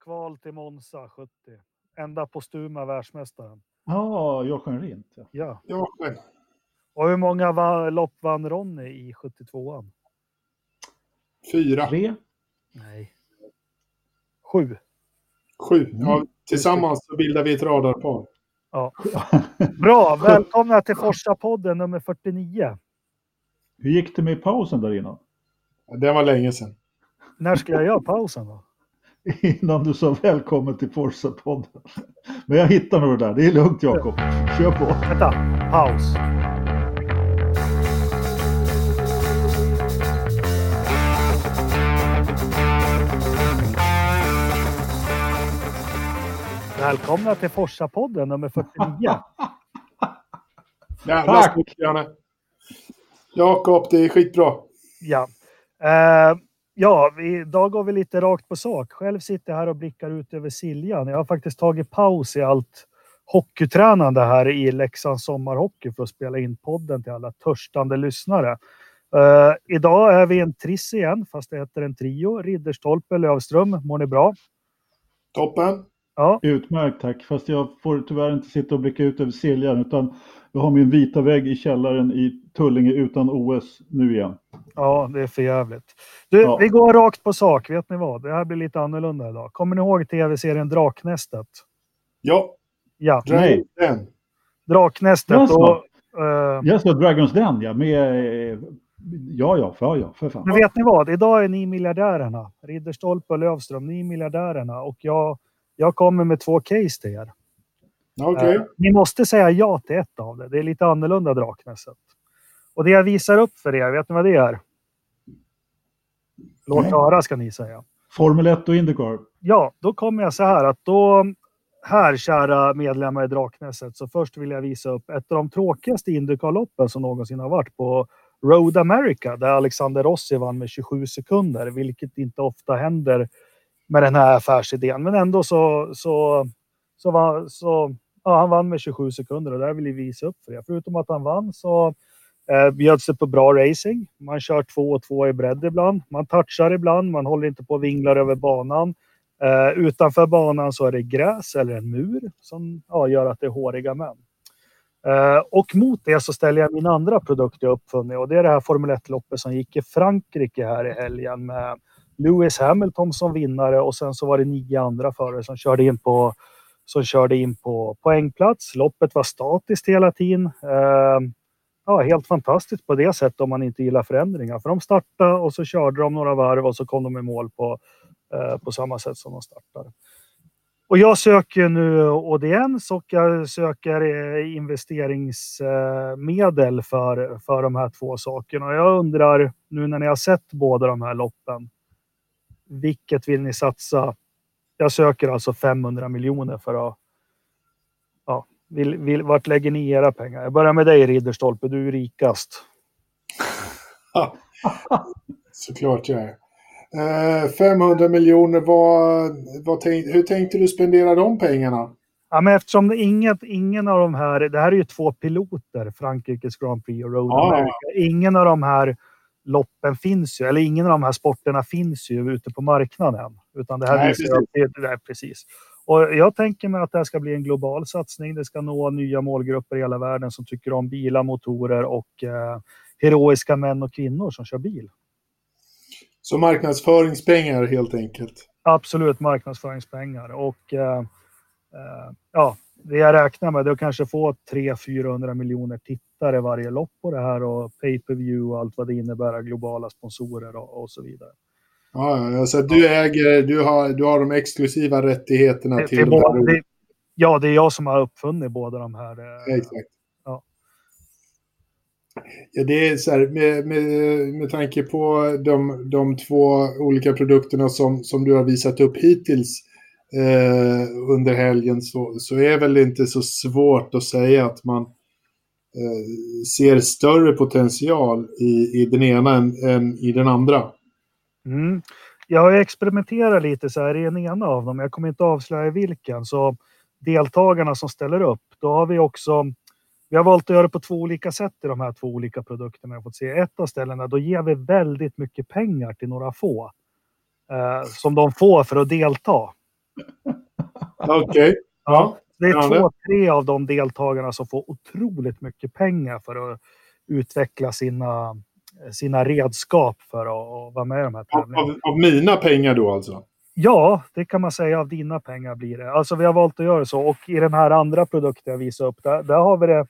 kval till Monza 70. Enda postuma världsmästaren. Ja, Jochen Rindt. Ja. Ja. Ja, men Och hur många va- lopp vann Ronny i 72an? fyra, Tre. Nej. Sju. sju. Mm. Ja, tillsammans så bildar vi ett radarpar. Bra, välkomna till Forsa-podden nummer 49. Hur gick det med pausen där innan? Ja, Det var länge sedan. När ska jag göra pausen då? Innan du sa välkommen till Forza-podden. Men jag hittar nog det där. Det är lugnt Jakob. Kör på. Vänta, paus. Välkomna till Forsa-podden nummer 49. Jävla Tack. Jakob, det är skitbra. Ja, eh, ja idag går vi lite rakt på sak. Själv sitter jag här och blickar ut över Siljan. Jag har faktiskt tagit paus i allt hockeytränande här i Leksands sommarhockey för att spela in podden till alla törstande lyssnare. Uh, idag är vi en triss igen, fast det heter en trio. Ridderstolpe, Lövström, mår ni bra? Toppen. Ja, Utmärkt tack. Fast jag får tyvärr inte sitta och blicka ut över Siljan utan jag har min vita vägg i källaren i Tullinge utan OS nu igen. ja det är för jävligt. Du, Ja. vi går rakt på sak. Vet ni vad? Det här blir lite annorlunda idag. Kommer ni ihåg tv-serien Draknästet? Ja, Ja, Nej. Draknästet. Jaså? Och, Jag sa Dragons Den ja, med... Ja, ja, för ja, för fan. Men vet ni vad? Idag är ni miljardärerna. Ridderstolpe och Lövström, ni är miljardärerna. Och jag, jag kommer med två case till er. Okej. Eh, ni måste säga ja till ett av det. Det är lite annorlunda Draknässet. Och det jag visar upp för er, vet ni vad det är? Låt Nej. höra ska ni säga. Formel 1 och Indycar. Ja, då kommer jag så här att då här, kära medlemmar i Draknässet, så först vill jag visa upp ett av de tråkigaste Indycarloppen som någonsin har varit på Road America, där Alexander Rossi vann med 27 sekunder, vilket inte ofta händer med den här affärsidén. Men ändå så, så, så, var, så ja, han vann med 27 sekunder och det vill vi visa upp för er. Förutom att han vann så eh, bjöds det på bra racing. Man kör två och två i bredd ibland. Man touchar ibland, man håller inte på och vinglar över banan. Eh, utanför banan så är det gräs eller en mur som ja, gör att det är håriga män. Eh, och mot det så ställer jag min andra produkt jag uppfunnit och det är det här Formel 1-loppet som gick i Frankrike här i helgen med Lewis Hamilton som vinnare och sen så var det nio andra förare som körde in på, som körde in på poängplats. Loppet var statiskt hela tiden. Eh, ja, helt fantastiskt på det sättet om man inte gillar förändringar. För de startade och så körde de några varv och så kom de i mål på, eh, på samma sätt som de startade. Och jag söker nu audiens och jag söker eh, investeringsmedel för, för de här två sakerna. Och jag undrar, nu när ni har sett båda de här loppen, vilket vill ni satsa? Jag söker alltså 500 miljoner för att... Ja, vill, vill, vart lägger ni era pengar? Jag börjar med dig Ridderstolpe, du är rikast. Såklart jag är. Eh, 500 miljoner, vad, vad tänk, hur tänkte du spendera de pengarna? Ja, men eftersom det inget, ingen av de här, det här är ju två piloter, Frankrikes Grand Prix och Road Ja. America. Ingen av de här loppen finns ju, eller ingen av de här sporterna finns ju ute på marknaden. Utan det här Nej, visar att det, det är precis. Och jag tänker mig att det här ska bli en global satsning. Det ska nå nya målgrupper i hela världen som tycker om bilar, motorer och eh, heroiska män och kvinnor som kör bil. Så marknadsföringspengar helt enkelt. Absolut marknadsföringspengar. Och eh, eh, ja, det jag räknar med är att kanske få 300-400 miljoner tittare varje lopp på det här och pay-per-view och allt vad det innebär, globala sponsorer och, och så vidare. Ja, ja, alltså du äger, du har, du har de exklusiva rättigheterna Det, till det, de det, ja, det är jag som har uppfunnit båda de här. eh, Exakt. Ja. Ja, det är så här, med, med, med tanke på de, de två olika produkterna som, som du har visat upp hittills eh, under helgen så, så är väl inte så svårt att säga att man eh, ser större potential i, i den ena än, än i den andra. Mm. Jag har ju experimenterat lite så här i den ena av dem. Jag kommer inte avslöja vilken. Så deltagarna som ställer upp, då har vi också vi har valt att göra det på två olika sätt i de här två olika produkterna. Jag fått se ett av ställena, då ger vi väldigt mycket pengar till några få. Eh, som de får för att delta. Okej. Okay. Ja. Det är två, tre av de deltagarna som får otroligt mycket pengar för att utveckla sina, sina redskap för att vara med i de här tävlingarna. Av, av mina pengar då alltså? Ja, det kan man säga. Av dina pengar blir det. Alltså vi har valt att göra så. Och i den här andra produkten jag visar upp, där, där har vi det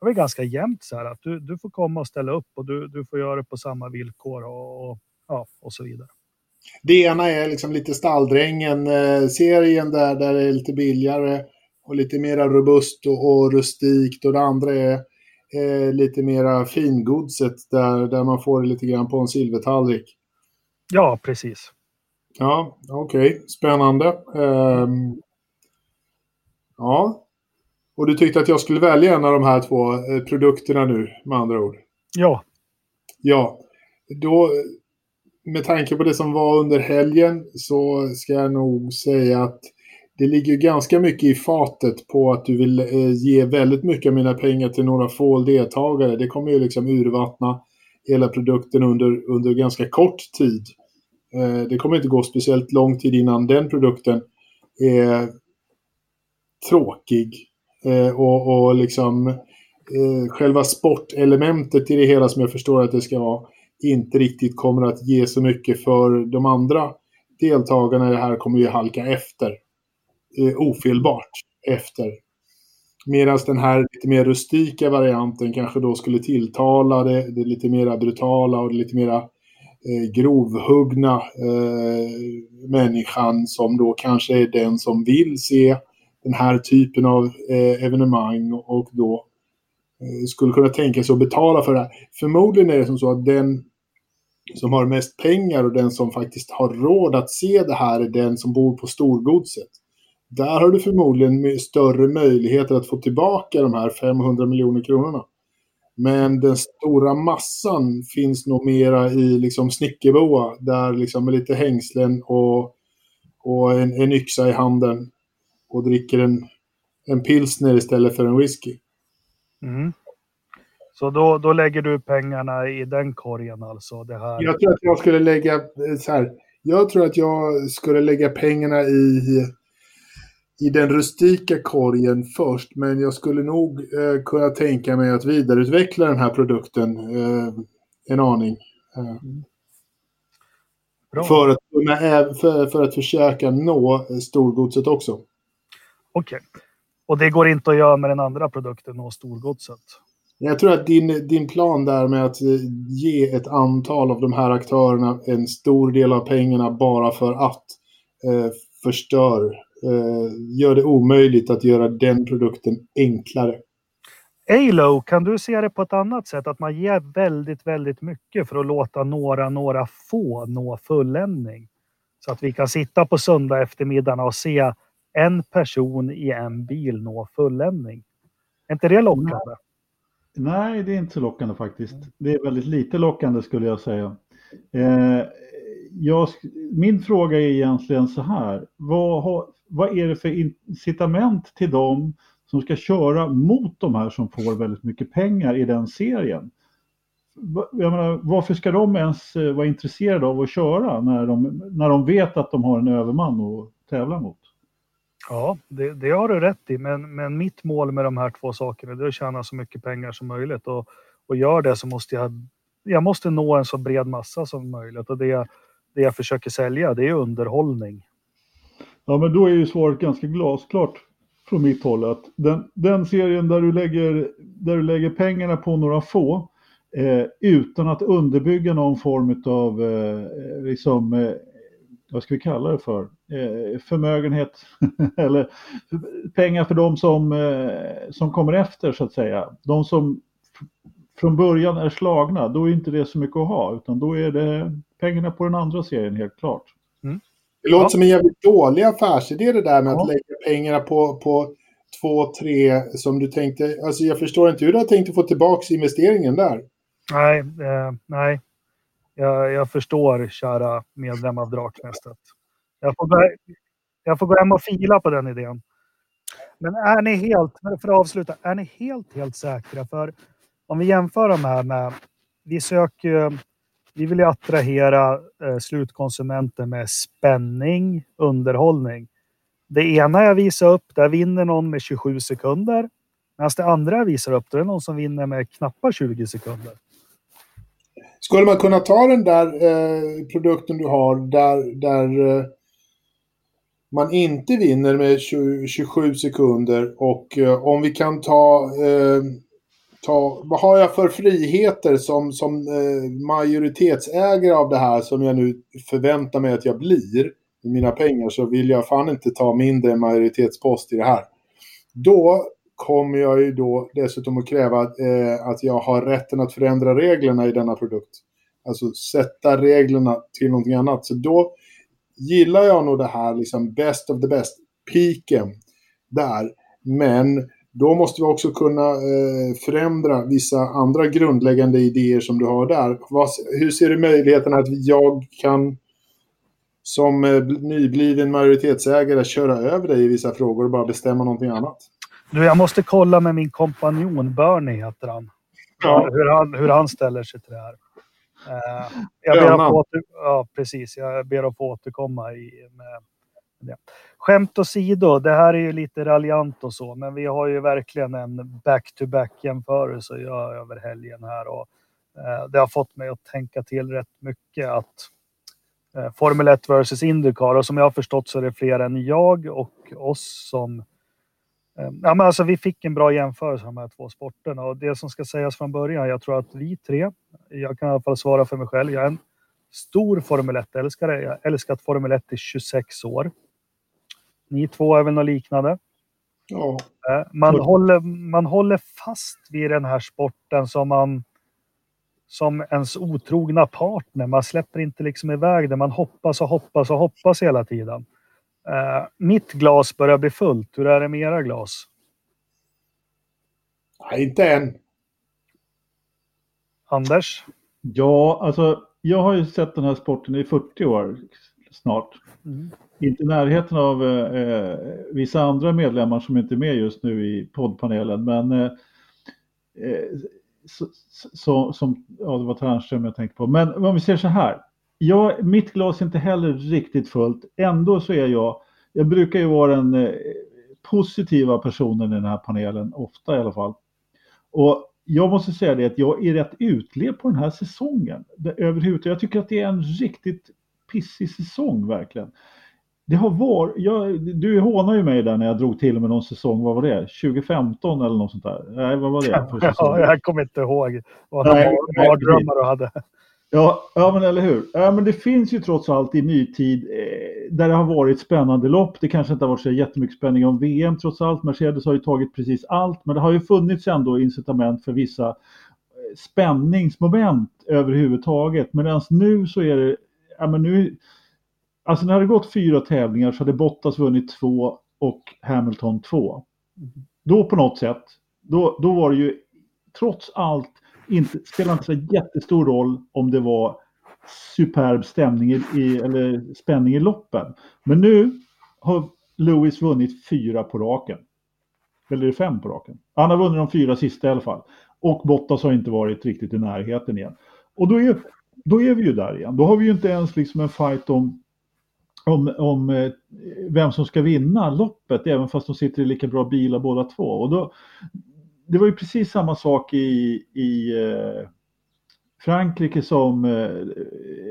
har vi ganska jämnt så här att du, du får komma och ställa upp och du, du får göra det på samma villkor och, och ja, och så vidare. Det ena är liksom lite Stalldrängen-serien där, där det är lite billigare och lite mera robust och, och rustikt och det andra är eh, lite mera fingodset där, där man får det lite grann på en silvertallrik. Ja, precis. Ja, okej. Okay. Spännande. Um, ja. Och du tyckte att jag skulle välja en av de här två eh, produkterna nu, med andra ord? Ja. Ja. Då, med tanke på det som var under helgen så ska jag nog säga att det ligger ganska mycket i fatet på att du vill eh, ge väldigt mycket av mina pengar till några få deltagare. Det kommer ju liksom urvattna hela produkten under, under ganska kort tid. Eh, det kommer inte gå speciellt lång tid innan den produkten är tråkig. Eh, och, och liksom själva sportelementet i det hela som jag förstår att det ska vara inte riktigt kommer att ge så mycket för de andra deltagarna i det här kommer ju halka efter. Eh, ofelbart efter. Medan den här lite mer rustika varianten kanske då skulle tilltala det, det lite mer brutala och det lite mera eh, grovhuggna eh, människan som då kanske är den som vill se den här typen av eh, evenemang och då Eh, skulle kunna tänka sig att betala för det här. Förmodligen är det som så att den som har mest pengar och den som faktiskt har råd att se det här är den som bor på storgodset. Där har du förmodligen större möjligheter att få tillbaka de här 500 miljoner kronorna. Men den stora massan finns nog mera i liksom Snickerboa där liksom med lite hängslen och, och en, en yxa i handen och dricker en, en pilsner istället för en whisky. Mm. Så då, då lägger du pengarna i den korgen alltså? Det här. Jag tror att jag skulle lägga så här. Jag tror att jag skulle lägga pengarna i i den rustika korgen först, men jag skulle nog eh, kunna tänka mig att vidareutveckla den här produkten eh, en aning. Eh, för, att, för, för att försöka nå storgodset också. Okej. Okay. Och det går inte att göra med den andra produkten, nå storgodset? Jag tror att din, din plan där med att eh, ge ett antal av de här aktörerna en stor del av pengarna bara för att eh, förstör eh, gör det omöjligt att göra den produkten enklare. Alo, kan du se det på ett annat sätt? Att man ger väldigt, väldigt mycket för att låta några, några få nå fulländning. Så att vi kan sitta på söndag eftermiddagarna och se en person i en bil nå fulländning. Är inte det lockande? Nej, det är inte så lockande faktiskt. Det är väldigt lite lockande skulle jag säga. Eh, jag, min fråga är egentligen så här. Vad, har, vad är det för incitament till dem som ska köra mot de här som får väldigt mycket pengar i den serien? Jag menar, varför ska de ens eh, vara intresserade av att köra när de, när de vet att de har en överman att tävla mot? Ja, det, det har du rätt i. Men, men mitt mål med de här två sakerna är att tjäna så mycket pengar som möjligt. Och, och gör det så måste jag, jag måste nå en så bred massa som möjligt. Och det, det jag försöker sälja, det är underhållning. Ja, men då är ju svaret ganska glasklart från mitt håll att den, den serien där du, lägger, där du lägger pengarna på några få eh, utan att underbygga någon form av eh, liksom, eh, vad ska vi kalla det för, förmögenhet eller pengar för de som, eh, som kommer efter så att säga. De som från början är slagna, då är inte det så mycket att ha utan då är det pengarna på den andra serien helt klart. Mm. Det låter ja. som en jävligt dålig affärsidé det där med ja. att lägga pengarna på, på två, tre som du tänkte. Alltså jag förstår inte hur du har tänkt att få tillbaka investeringen där. Nej, eh, nej. Jag, jag, förstår, kära medlem av Draknästet. Jag får, gå, jag får gå hem och fila på den idén. Men är ni helt, för att avsluta, är ni helt, helt säkra? För om vi jämför de här med, vi söker vi vill ju attrahera eh, slutkonsumenter med spänning, underhållning. Det ena jag visar upp, där vinner någon med 27 sekunder. Medan det andra jag visar upp, det är någon som vinner med knappt 20 sekunder. Skulle man kunna ta den där eh, produkten du har där, där eh, man inte vinner med 20, 27 sekunder och eh, om vi kan ta, eh, ta, vad har jag för friheter som, som eh, majoritetsägare av det här som jag nu förväntar mig att jag blir med mina pengar så vill jag fan inte ta mindre majoritetspost i det här. Då kommer jag ju då dessutom att kräva eh, att jag har rätten att förändra reglerna i denna produkt. Alltså sätta reglerna till någonting annat. Så då gillar jag nog det här liksom best of the best, piken där. Men då måste vi också kunna eh, förändra vissa andra grundläggande idéer som du har där. Vad, hur ser du möjligheten att jag kan som eh, nybliven majoritetsägare köra över dig i vissa frågor och bara bestämma någonting annat? Du, jag måste kolla med min kompanjon Bernie, heter han. Ja. Hur, han hur han ställer sig till det här. Uh, jag ber att få ja, precis. Jag ber att få återkomma i, med det. Skämt åsido, det här är ju lite raljant och så, men vi har ju verkligen en back-to-back jämförelse att göra över helgen här. Och, uh, det har fått mig att tänka till rätt mycket att uh, Formel 1 versus Indycar, och som jag har förstått så är det fler än jag och oss som ja, men alltså, vi fick en bra jämförelse av de här två sporterna och det som ska sägas från början, jag tror att vi tre, jag kan i alla fall svara för mig själv, jag är en stor Formel 1-älskare. Jag har älskat Formel 1 i 26 år. Ni två är väl något liknande? Ja. Ehm, man, håller, man håller fast vid den här sporten som man som ens otrogna partner. Man släpper inte liksom iväg det. Man hoppas och hoppas och hoppas hela tiden. Uh, mitt glas börjar bli fullt. Hur är det med era glas? Nej, inte än. Anders? Ja, alltså jag har ju sett den här sporten i 40 år snart. Mm. Inte i närheten av eh, vissa andra medlemmar som inte är med just nu i poddpanelen, men eh, eh så, så, som, ja det var Tärnström jag tänkte på. Men om vi ser så här, jag, mitt glas är inte heller riktigt fullt. Ändå så är jag, jag brukar ju vara den eh, positiva personen i den här panelen, ofta i alla fall. Och jag måste säga det att jag är rätt utled på den här säsongen. överhuvudtaget. Jag tycker att det är en riktigt pissig säsong verkligen. Det har varit, jag, du hånar ju mig där när jag drog till med någon säsong, vad var det? 2015 eller något sånt där? Nej, vad var det? För ja, jag kommer inte ihåg vad mardrömmar du hade. Ja, ja men eller hur. Ja, men det finns ju trots allt i nytid eh, där det har varit spännande lopp. Det kanske inte har varit så jättemycket spänning om VM trots allt. Mercedes har ju tagit precis allt, men det har ju funnits ändå incitament för vissa eh, spänningsmoment överhuvudtaget. Medan nu så är det, ja men nu, alltså när det gått fyra tävlingar så hade Bottas vunnit två och Hamilton två. Då på något sätt, då, då var det ju trots allt inte, spelar inte så jättestor roll om det var superb stämning i, eller spänning i loppen. Men nu har Lewis vunnit fyra på raken. Eller är det fem på raken. Han har vunnit de fyra sista i alla fall. Och Bottas har inte varit riktigt i närheten igen. Och då är, då är vi ju där igen. Då har vi ju inte ens liksom en fight om, om, om eh, vem som ska vinna loppet, även fast de sitter i lika bra bilar båda två. Och då, det var ju precis samma sak i, i eh, Frankrike som, eh,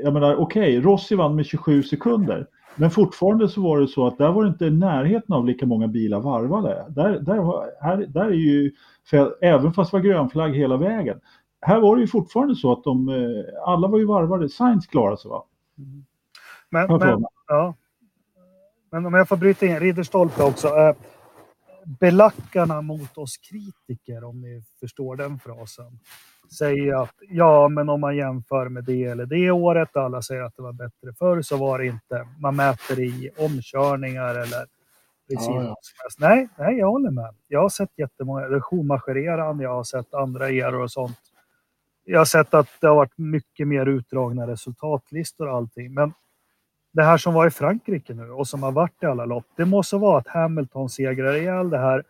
jag menar okej, okay, Rossi vann med 27 sekunder. Men fortfarande så var det så att där var det inte närheten av lika många bilar varvade. Där, där, här, där är ju, för, även fast det var grönflagg hela vägen. Här var det ju fortfarande så att de, eh, alla var ju varvade. Sainz klarade sig va? Mm. Men, men, ja. men om jag får bryta in, Ridderstolpe också. Belackarna mot oss kritiker, om ni förstår den frasen, säger att ja, men om man jämför med det eller det året, alla säger att det var bättre förr, så var det inte. Man mäter i omkörningar eller precis ja, ja. Nej, nej, jag håller med. Jag har sett jättemånga, Schumacher-eran, jag har sett andra eror och sånt. Jag har sett att det har varit mycket mer utdragna resultatlistor och allting, men det här som var i Frankrike nu och som har varit i alla lopp. Det måste vara att Hamilton segrar ihjäl det här.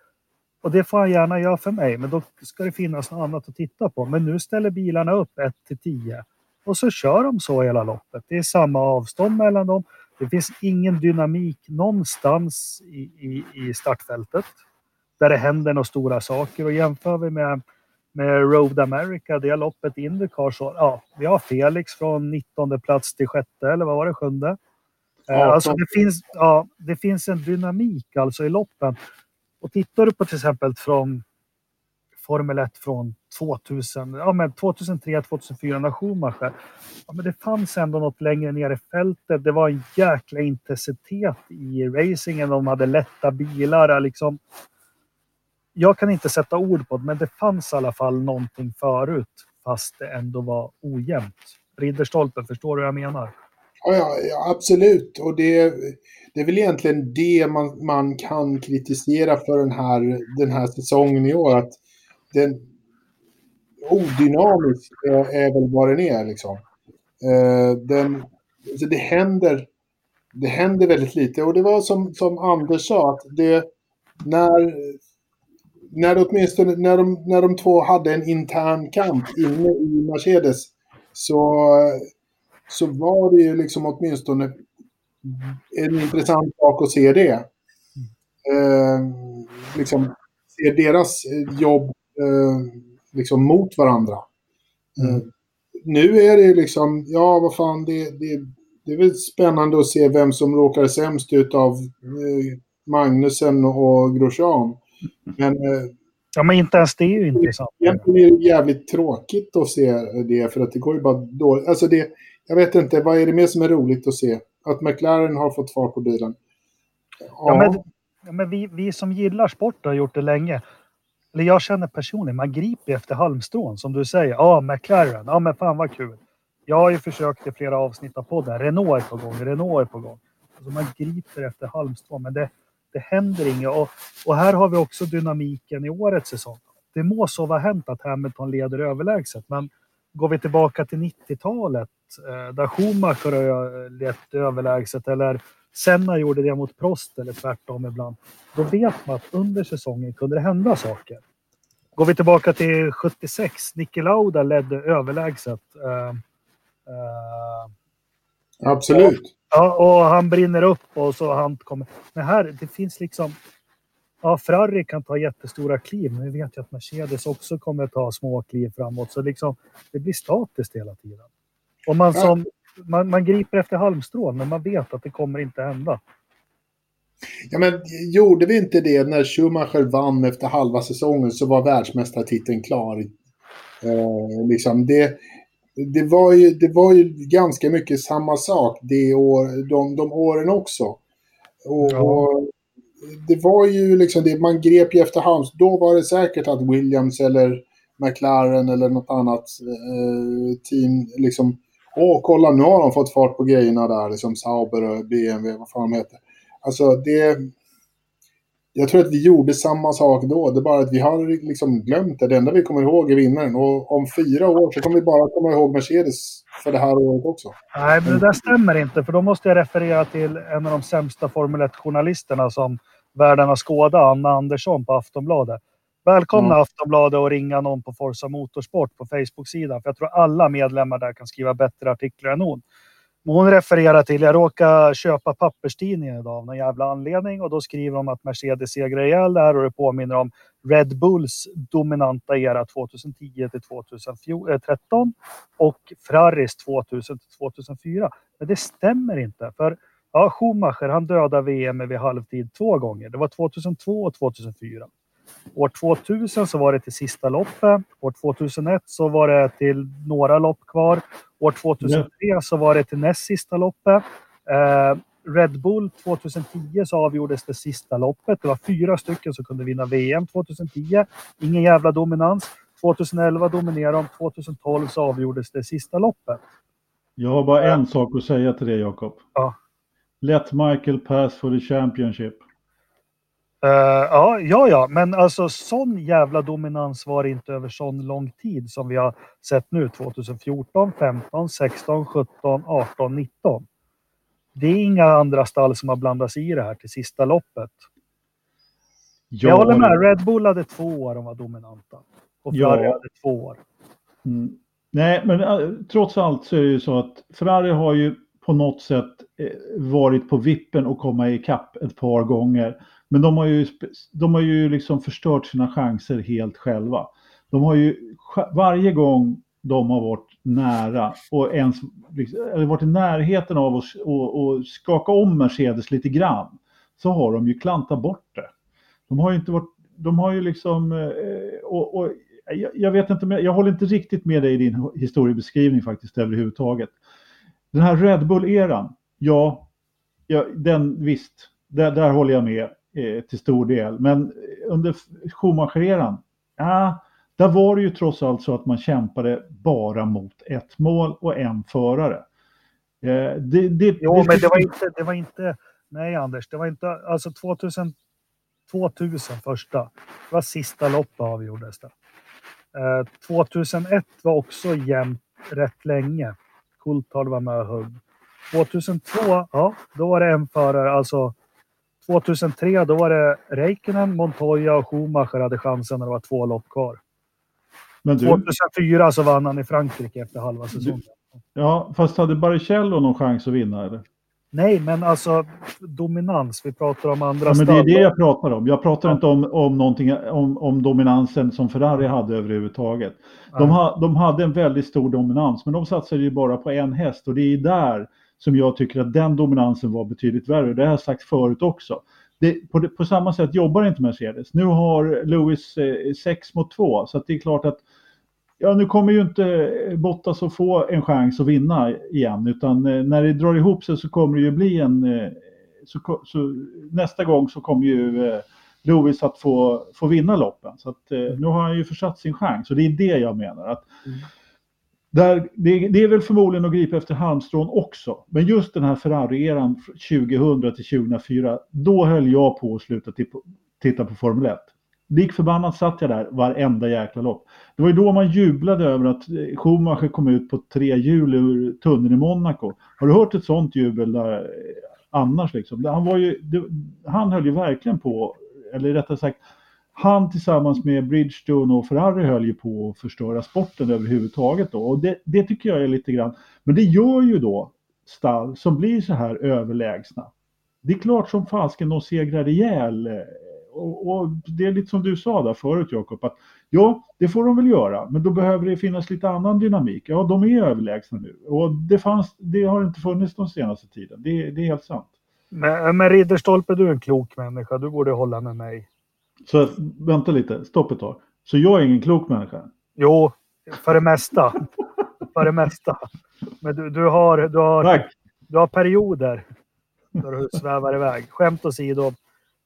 Och det får han gärna göra för mig, men då ska det finnas något annat att titta på. Men nu ställer bilarna upp 1 till 10 och så kör de så hela loppet. Det är samma avstånd mellan dem. Det finns ingen dynamik någonstans i, i, i startfältet där det händer några stora saker. Och jämför vi med, med Road America, det loppet Indycar, så ja, vi har Felix från 19 plats till sjätte, eller vad var det, sjunde? Ja, alltså det, finns, ja, det finns en dynamik alltså i loppen. Och tittar du på till exempel från Formel 1 från 2000, ja, men 2003, 2004 när Schumacher. Ja, men det fanns ändå något längre ner i fältet. Det var en jäkla intensitet i racingen. De hade lätta bilar. Liksom. Jag kan inte sätta ord på det, men det fanns i alla fall någonting förut fast det ändå var ojämnt. Ridderstolpen, förstår du vad jag menar? Ja, ja, ja, absolut. Och det, det är väl egentligen det man, man kan kritisera för den här, den här säsongen i år. Att den odynamisk är väl vad den är. Liksom. Eh, den, alltså det, händer, det händer väldigt lite. Och det var som, som Anders sa, att det, när, när, åtminstone, när, de, när de två hade en intern kamp inne i Mercedes så så var det ju liksom åtminstone en intressant sak att se det. Eh, liksom, se deras jobb eh, liksom mot varandra. Eh, mm. nu är det liksom, ja vad fan, det, det, det är väl spännande att se vem som råkar sämst ut av eh, Magnusen och Grosjean. Men eh, Ja, men inte ens det är ju intressant. Egentligen är det jävligt tråkigt att se det, för att det går ju bara dåligt. Alltså det, jag vet inte, vad är det mer som är roligt att se? Att McLaren har fått fart på bilen. Ja, ja men, ja, men vi, vi som gillar sport har gjort det länge. Eller jag känner personligen, man griper efter halmstrån som du säger. Ja, McLaren, ja men fan vad kul. Jag har ju försökt i flera avsnitt av podden. Renault är på gång, Renault är på gång. Alltså man griper efter halmstrån, men det, det händer inget. Och, och här har vi också dynamiken i årets säsong. Det må så vara hänt att Hamilton leder överlägset, men går vi tillbaka till 90-talet eh, där Schumacher har lett överlägset eller Senna gjorde det mot Prost eller tvärtom ibland. Då vet man att under säsongen kunde det hända saker. Går vi tillbaka till 76, Niki Lauda ledde överlägset. Uh, uh, Absolut. Ja, och han brinner upp och så han kommer. Men här, det finns liksom ja, Ferrari kan ta jättestora kliv, men vi vet ju att Mercedes också kommer ta små kliv framåt. Så liksom, det blir statiskt hela tiden. Och man, som, man, man griper efter halmstrån, men man vet att det kommer inte hända. Ja, men gjorde vi inte det när Schumacher vann efter halva säsongen så var världsmästartiteln klar. Eh, liksom det, det, var ju, det var ju ganska mycket samma sak det år, de, de åren också. Och, ja. och det var ju liksom det, man grep ju efterhand. Då var det säkert att Williams eller McLaren eller något annat eh, team liksom, åh kolla nu har de fått fart på grejerna där, liksom Sauber och BMW, vad fan de heter. Alltså det, jag tror att vi gjorde samma sak då, det är bara att vi har liksom glömt det. Det enda vi kommer ihåg är vinnaren och om fyra år så kommer vi bara komma ihåg Mercedes för det här året också. Nej, men det där stämmer inte, för då måste jag referera till en av de sämsta Formel 1-journalisterna som världen har skådat, Anna Andersson på Aftonbladet. Välkomna mm. Aftonbladet och ringa någon på Forza Motorsport på Facebook-sidan, för jag tror alla medlemmar där kan skriva bättre artiklar än hon. Hon refererar till, jag råkar köpa papperstidningen idag av någon jävla anledning och då skriver de att Mercedes segrar ihjäl där och det påminner om Red Bulls dominanta era 2010 till 2013 eh, och Ferraris 2000 till 2004. Men det stämmer inte, för ja, Schumacher han dödade VM vid halvtid två gånger. Det var 2002 och 2004. År 2000 så var det till sista loppet. År 2001 så var det till några lopp kvar. År 2003 ja. så var det till näst sista loppet. Eh, Red Bull 2010 så avgjordes det sista loppet. Det var fyra stycken som kunde vinna VM 2010. Ingen jävla dominans. 2011 dominerade de. 2012 så avgjordes det sista loppet. Jag har bara en sak att säga till dig Jakob. Ja. Let Michael pass for the Championship. Uh, ja, ja, ja, men alltså sån jävla dominans var det inte över sån lång tid som vi har sett nu 2014, 15, 16, 17, 18, 19. Det är inga andra stall som har blandats i det här till sista loppet. Ja, jag håller med, Red Bull hade två år de var dominanta. Och Ferrari ja. hade två år. Mm. Nej, men äh, trots allt så är det ju så att Ferrari har ju på något sätt eh, varit på vippen och komma ikapp ett par gånger. Men de har ju, de har ju liksom förstört sina chanser helt själva. De har ju varje gång de har varit nära och ens liksom, eller varit i närheten av att och, och skaka om Mercedes lite grann så har de ju klantat bort det. De har ju inte varit, de har ju liksom, eh, och, och jag, jag, vet inte, jag håller inte riktigt med dig i din historiebeskrivning faktiskt överhuvudtaget. Den här Red Bull-eran, ja, ja den visst, där, där håller jag med eh, till stor del. Men under Schumacher-eran, ja, där var det ju trots allt så att man kämpade bara mot ett mål och en förare. Eh, det, det, jo, det, men det var, inte, det var inte, nej Anders, det var inte, alltså 2000, 2000 första, det var sista loppet avgjordes det. 2001 eh, var också jämnt rätt länge. Coulthard var med och högg. 2002, ja, då var det en förare, alltså 2003 då var det Räikkönen, Montoya och Schumacher hade chansen när det var två lopp kvar. Men du, 2004 så vann han i Frankrike efter halva säsongen. ja, fast hade Baricello någon chans att vinna eller? Nej, men alltså dominans. Vi pratar om andra ja, men Det är det jag pratar om. Jag pratar ja. inte om, om, om, om dominansen som Ferrari hade överhuvudtaget. De, ha, de hade en väldigt stor dominans, men de satsade ju bara på en häst och det är där som jag tycker att den dominansen var betydligt värre. Det har jag sagt förut också. Det, på, på, samma sätt jobbar inte Mercedes. Nu har Lewis eh, 6 mot 2, så det är klart att Ja, nu kommer ju inte Bottas att få en chans att vinna igen, utan eh, när det drar ihop sig så kommer det ju bli en... Eh, så, så, nästa gång så kommer ju eh, Lewis att få, få vinna loppen. Så att, nu har han ju försatt sin chans och det är det jag menar. Att, mm där, det, det, är väl förmodligen att gripa efter halmstrån också. Men just den här Ferrari-eran 2000 till 2004, då höll jag på att sluta titta på Formel 1. Lik förbannat satt jag där varenda jäkla lopp. Det var ju då man jublade över att eh, Schumacher kom ut på tre hjul ur tunneln i Monaco. Har du hört ett sånt jubel där, eh, annars? Liksom? Han, var ju, det, han höll ju verkligen på, eller rättare sagt, han tillsammans med Bridgestone och Ferrari höll ju på att förstöra sporten överhuvudtaget. Då. Och det, det tycker jag är lite grann, men det gör ju då stall som blir så här överlägsna. Det är klart som fasken de segrar ihjäl och, och, det är lite som du sa där förut Jakob, att ja, det får de väl göra, men då behöver det finnas lite annan dynamik. Ja, de är överlägsna nu och det, fanns, det har inte funnits de senaste tiden. Det, det är helt sant. Men, men Ridderstolpe, du är en klok människa. Du borde hålla med mig. Så vänta lite, stopp ett tag. Så jag är ingen klok människa? Jo, för det mesta. för det mesta. Men du, du, har, du, har, du har perioder där du svävar iväg. Skämt åsido.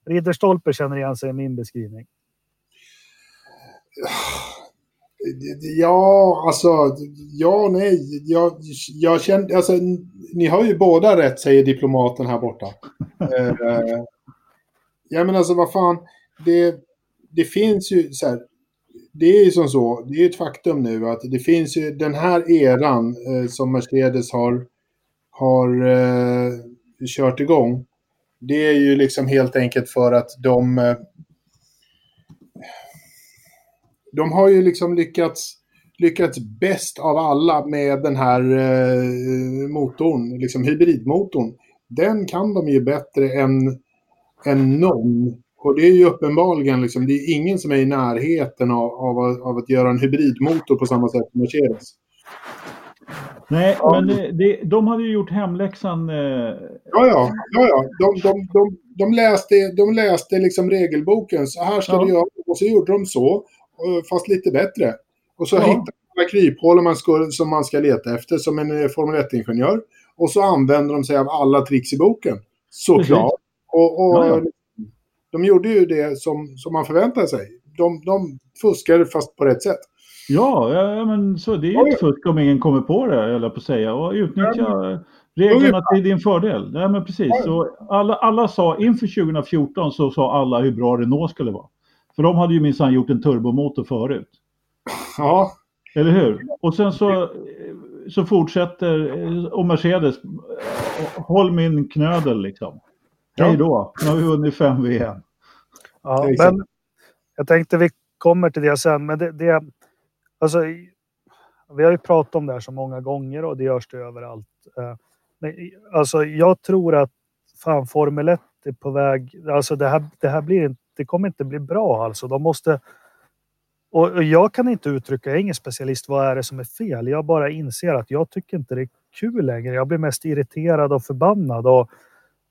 Ridderstolpe känner igen sig i min beskrivning. Ja, alltså, ja, nej. Jag, jag kände, alltså, ni har ju båda rätt, säger diplomaten här borta. uh, ja, men alltså vad fan, det, det finns ju så här, det är ju som så, det är ett faktum nu att det finns ju den här eran eh, som Mercedes har, har eh, kört igång det är ju liksom helt enkelt för att de... Eh, de har ju liksom lyckats, lyckats bäst av alla med den här eh, motorn, liksom hybridmotorn. Den kan de ju bättre än, än någon. Och det är ju uppenbarligen, liksom, det är ingen som är i närheten av, av, av att göra en hybridmotor på samma sätt som Mercedes. Nej, ja. men det, det, de hade ju gjort hemläxan. Eh... Ja, ja, ja, ja. De, de, de, de läste, de läste liksom regelboken. Så här ska ja. du göra. Och så gjorde de så, fast lite bättre. Och så ja. hittade de kryphål man ska, som man ska leta efter som en eh, Formel 1-ingenjör. Och så använder de sig av alla tricks i boken. Såklart. Och, och ja, de gjorde ju det som, som man förväntade sig. De, de fuskade fast på rätt sätt. Ja, ja men så det är ju fusk om ingen kommer på det, eller på att säga. Och utnyttja ja, reglerna till din fördel. Ja, men precis. Så alla, alla sa, inför 2014 så sa alla hur bra Renault skulle vara. För de hade ju minsann gjort en turbomotor förut. Ja. Eller hur? Och sen så, så fortsätter, och Mercedes, håll min knödel liksom. Ja. Hej då, nu har vi vunnit fem VM. Ja, men jag tänkte vi kommer till det sen, men det, det Alltså, vi har ju pratat om det här så många gånger och det görs det överallt. Eh, Men, alltså, jag tror att fan Formel 1 är på väg. Alltså det här, det här blir det kommer inte bli bra alltså. De måste. Och jag kan inte uttrycka, jag är ingen specialist, vad är det som är fel? Jag bara inser att jag tycker inte det är kul längre. Jag blir mest irriterad och förbannad och,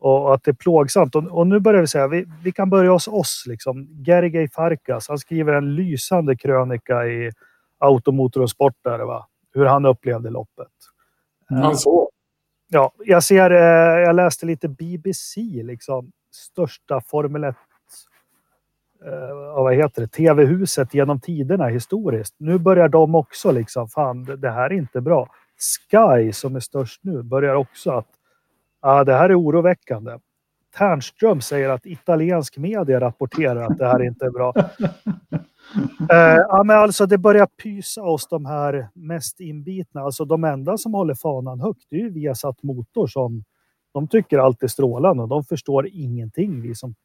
och att det är plågsamt. Och, och nu börjar vi säga, vi, vi kan börja hos oss liksom. Gergej Farkas, han skriver en lysande krönika i Automotor och Sport där, va? hur han upplevde loppet. Han så. Ja, jag ser, eh, jag läste lite BBC, liksom största Formel 1 eh, vad heter det, tv-huset genom tiderna historiskt. Nu börjar de också liksom, fan det här är inte bra. Sky som är störst nu börjar också att, ah, det här är oroväckande. Ternström säger att italiensk media rapporterar att det här inte är bra. eh, ja, men alltså det börjar pysa oss de här mest inbitna. Alltså de enda som håller fanan högt det är ju Viasat Motor som de tycker allt är strålande och de förstår ingenting. Vi som,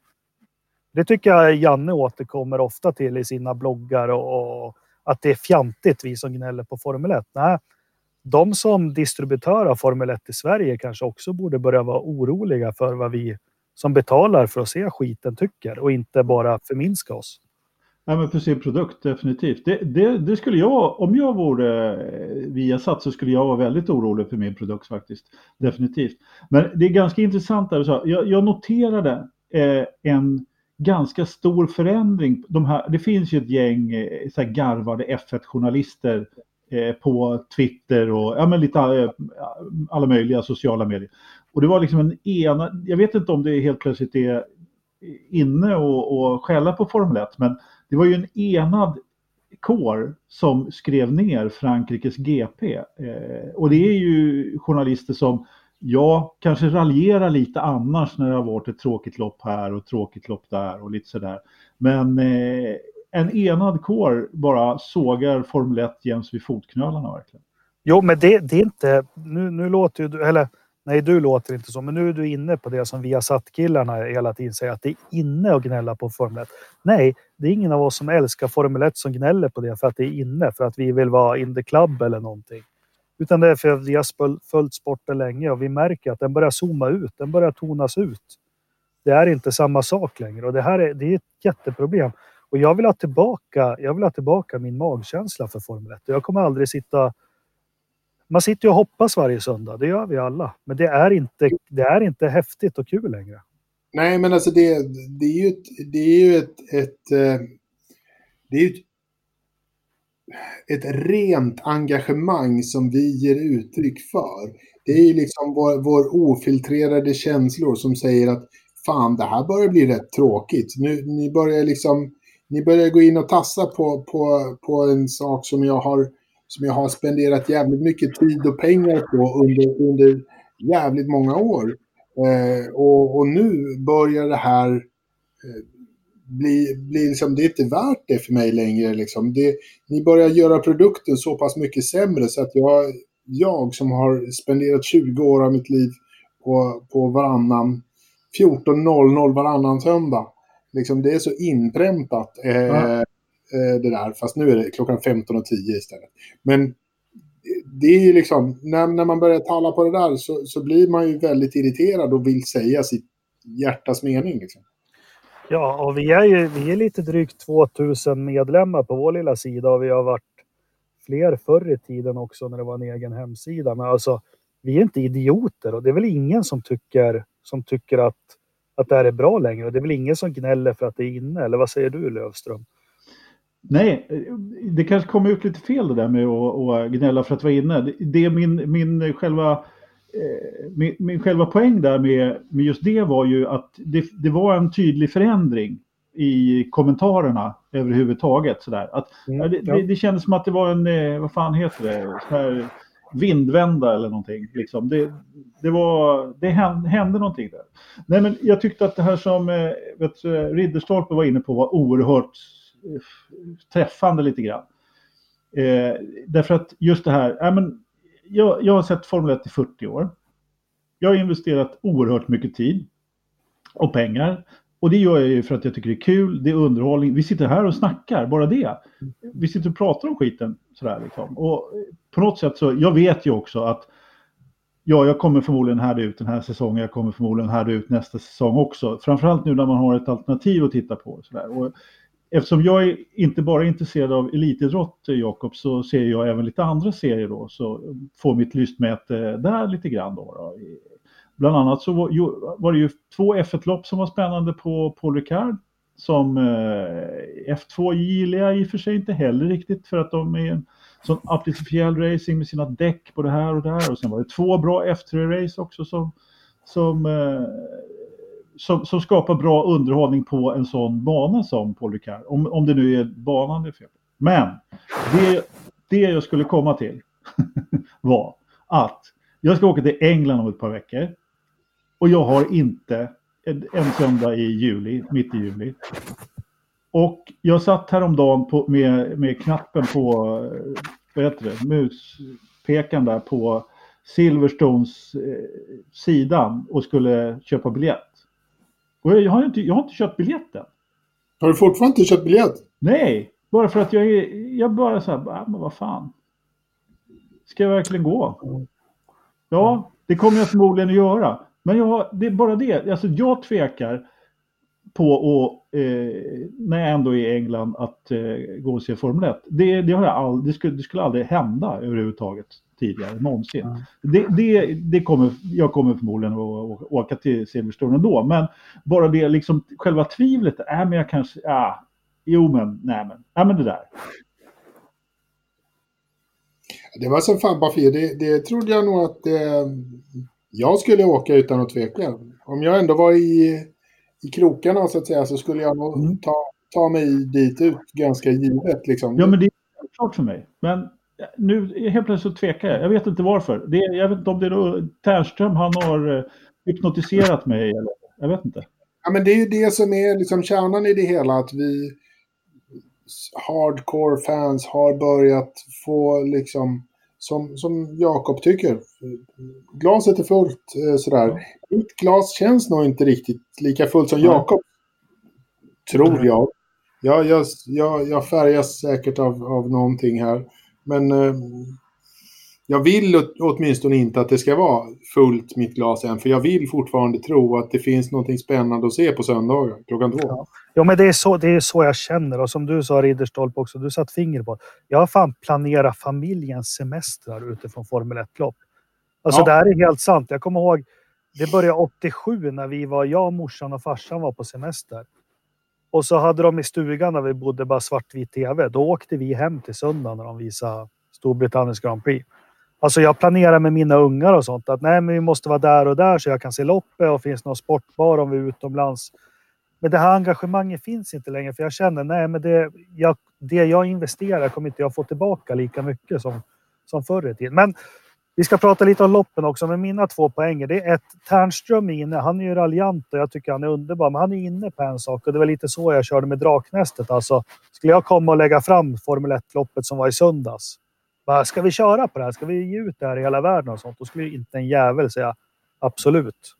det tycker jag Janne återkommer ofta till i sina bloggar och, och att det är fjantigt vi som gnäller på Formel 1. Nej, de som distributör av Formel 1 i Sverige kanske också borde börja vara oroliga för vad vi som betalar för att se skiten tycker och inte bara förminska oss. Nej, men för sin produkt, definitivt. Det, det, det, skulle jag, om jag vore eh, Viasat så skulle jag vara väldigt orolig för min produkt faktiskt. Definitivt. Men det är ganska intressant där så jag, jag noterade eh, en ganska stor förändring. De här, det finns ju ett gäng eh, så garvade F1-journalister Eh, på Twitter och ja, men lite eh, alla möjliga sociala medier. Och det var liksom en ena, jag vet inte om det helt plötsligt är inne och, och skälla på Formel 1, men det var ju en enad kår som skrev ner Frankrikes GP. Eh, och det är ju journalister som, ja, kanske raljerar lite annars när det har varit ett tråkigt lopp här och tråkigt lopp där och lite sådär. Men eh, en enad kår bara sågar Formel 1 jäms vid fotknölarna verkligen. Jo, men det, det är inte, nu, nu låter ju du, eller Nej, du låter inte så, men nu är du inne på det som vi har satt killarna hela tiden säger att det är inne att gnälla på Formel 1. Nej, det är ingen av oss som älskar Formel 1 som gnäller på det för att det är inne, för att vi vill vara in the club eller någonting. Utan det är för att vi har följt sporten länge och vi märker att den börjar zooma ut, den börjar tonas ut. Det är inte samma sak längre och det här är, det är ett jätteproblem. Och jag vill ha tillbaka, jag vill ha tillbaka min magkänsla för Formel 1. Jag kommer aldrig sitta man sitter ju och hoppas varje söndag, det gör vi alla. Men det är inte, det är inte häftigt och kul längre. Nej, men alltså det, det är ju ett, det är ju ett, ett, eh, det är ett, ett rent engagemang som vi ger uttryck för. Det är ju liksom vår, vår ofiltrerade känslor som säger att fan, det här börjar bli rätt tråkigt. Nu, ni börjar liksom, ni börjar gå in och tassa på, på, på en sak som jag har som jag har spenderat jävligt mycket tid och pengar på under, under jävligt många år. Eh, och, och, nu börjar det här eh, bli, bli liksom, det är inte värt det för mig längre. Liksom. Det, ni börjar göra produkten så pass mycket sämre så att jag, jag som har spenderat 20 år av mitt liv på, på varannan 14.00 varannan söndag. Liksom, det är så inpräntat. Eh. Eh, det där, fast nu är det klockan 15.10 istället. Men det är ju liksom, när, när man börjar tala på det där så, så blir man ju väldigt irriterad och vill säga sitt hjärtas mening. Liksom. Ja, och vi är ju vi är lite drygt 2000 medlemmar på vår lilla sida och vi har varit fler förr i tiden också när det var en egen hemsida. Men alltså, vi är inte idioter och det är väl ingen som tycker, som tycker att, att det här är bra längre. Och det är väl ingen som gnäller för att det är inne, eller vad säger du Lövström? Nej, det kanske kommer ut lite fel det där med att, gnälla för att vara inne. Det är min, min själva eh, min, min, själva poäng där med, med just det var ju att det, det var en tydlig förändring i kommentarerna överhuvudtaget. Sådär. Att, mm, det, ja. det, det kändes som att det var en, eh, vad fan heter det, här vindvända eller någonting. Liksom. Det, det, var, det hände, hände någonting där. Nej, men jag tyckte att det här som eh, vet, Ridderstolpe var inne på var oerhört eh, träffande lite grann. Eh, därför att just det här, äh, men, jag, jag har sett Formel 1 i 40 år. Jag har investerat oerhört mycket tid och pengar. Och det gör jag ju för att jag tycker det är kul, det är underhållning. Vi sitter här och snackar, bara det. Vi sitter och pratar om skiten sådär liksom. Och på något sätt så, jag vet ju också att ja, jag kommer förmodligen härda ut den här säsongen, jag kommer förmodligen härda ut nästa säsong också. Framförallt nu när man har ett alternativ att titta på. Sådär. Och eftersom jag är inte bara är intresserad av elitidrott, Jakob, så ser jag även lite andra serier då, så får mitt lystmäte där lite grann då. då. Bland annat så var, det ju två F1-lopp som var spännande på Paul Ricard. Som eh, F2 gillar jag i och för sig inte heller riktigt för att de är en sån artificiell racing med sina däck på det här och där. Och sen var det två bra F3-race också som, som, eh, som, som, skapar bra underhållning på en sån bana som Paul Ricard. Om, om det nu är banan det är fel Men det, det jag skulle komma till var att jag ska åka till England om ett par veckor. Och jag har inte en, söndag i juli, mitt i juli. Och jag satt häromdagen på, med, med knappen på, vad heter det, muspekaren där på Silverstones eh, sidan och skulle köpa biljett. Och jag, har inte, jag har inte köpt biljetten. Har du fortfarande inte köpt biljett? Nej, bara för att jag är, jag bara så här, ah, men vad fan. Ska jag verkligen gå? Ja, det kommer jag förmodligen att göra. Men jag, det är bara det, alltså jag tvekar på att, eh, när jag ändå är i England, att eh, gå och se Formel 1. Det, det, har jag all, det, skulle, det skulle aldrig hända överhuvudtaget tidigare, någonsin. Mm. Det, det, det kommer, jag kommer förmodligen att åka till Silverstone ändå, men bara det, liksom själva tvivlet, äh, men jag kanske, ja, jo men, nej men, ja men det där. Det var som fan bara det, det trodde jag nog att eh, jag skulle åka utan att tveka. Om jag ändå var i, i krokarna så att säga så skulle jag nog mm. ta, ta mig dit ut ganska givet. Liksom. Ja, men det är klart för mig. Men nu helt plötsligt så tvekar jag. Jag vet inte varför. Det, jag vet inte om det är då Tärnström han har eh, hypnotiserat mig eller jag vet inte. Ja, men det är ju det som är liksom kärnan i det hela. Att vi hardcore fans har börjat få liksom som, som Jakob tycker. Glaset är fullt eh, sådär. Mitt glas känns nog inte riktigt lika fullt som Jakob. Tror jag. Jag, jag, jag, jag färgas säkert av, av någonting här. Men eh, jag vill åtminstone inte att det ska vara fullt mitt glas än. För jag vill fortfarande tro att det finns något spännande att se på söndagar klockan två. Ja. ja, men det är, så, det är så jag känner. Och som du sa Ridderstolpe också, du satt finger på Jag har fan planerat familjens semestrar utifrån Formel 1-lopp. Alltså ja. det här är helt sant. Jag kommer ihåg, det började 87 när vi var, jag, morsan och farsan var på semester. Och så hade de i stugan där vi bodde bara svartvit tv. Då åkte vi hem till söndagen när de visade Storbritanniens Grand Prix. Alltså jag planerar med mina ungar och sånt att nej, men vi måste vara där och där så jag kan se loppet och finns någon sportbar om vi är utomlands. Men det här engagemanget finns inte längre för jag känner nej, men det jag, det jag investerar kommer inte jag få tillbaka lika mycket som, som förr i tiden. Men vi ska prata lite om loppen också, men mina två poänger. Det är ett, Ternström är inne. Han är ju raljant och jag tycker han är underbar, men han är inne på en sak och det var lite så jag körde med Draknästet. Alltså, skulle jag komma och lägga fram Formel 1-loppet som var i söndags bara, ska vi köra på det här? Ska vi ge ut det här i hela världen och sånt? Då skulle inte en jävel säga absolut.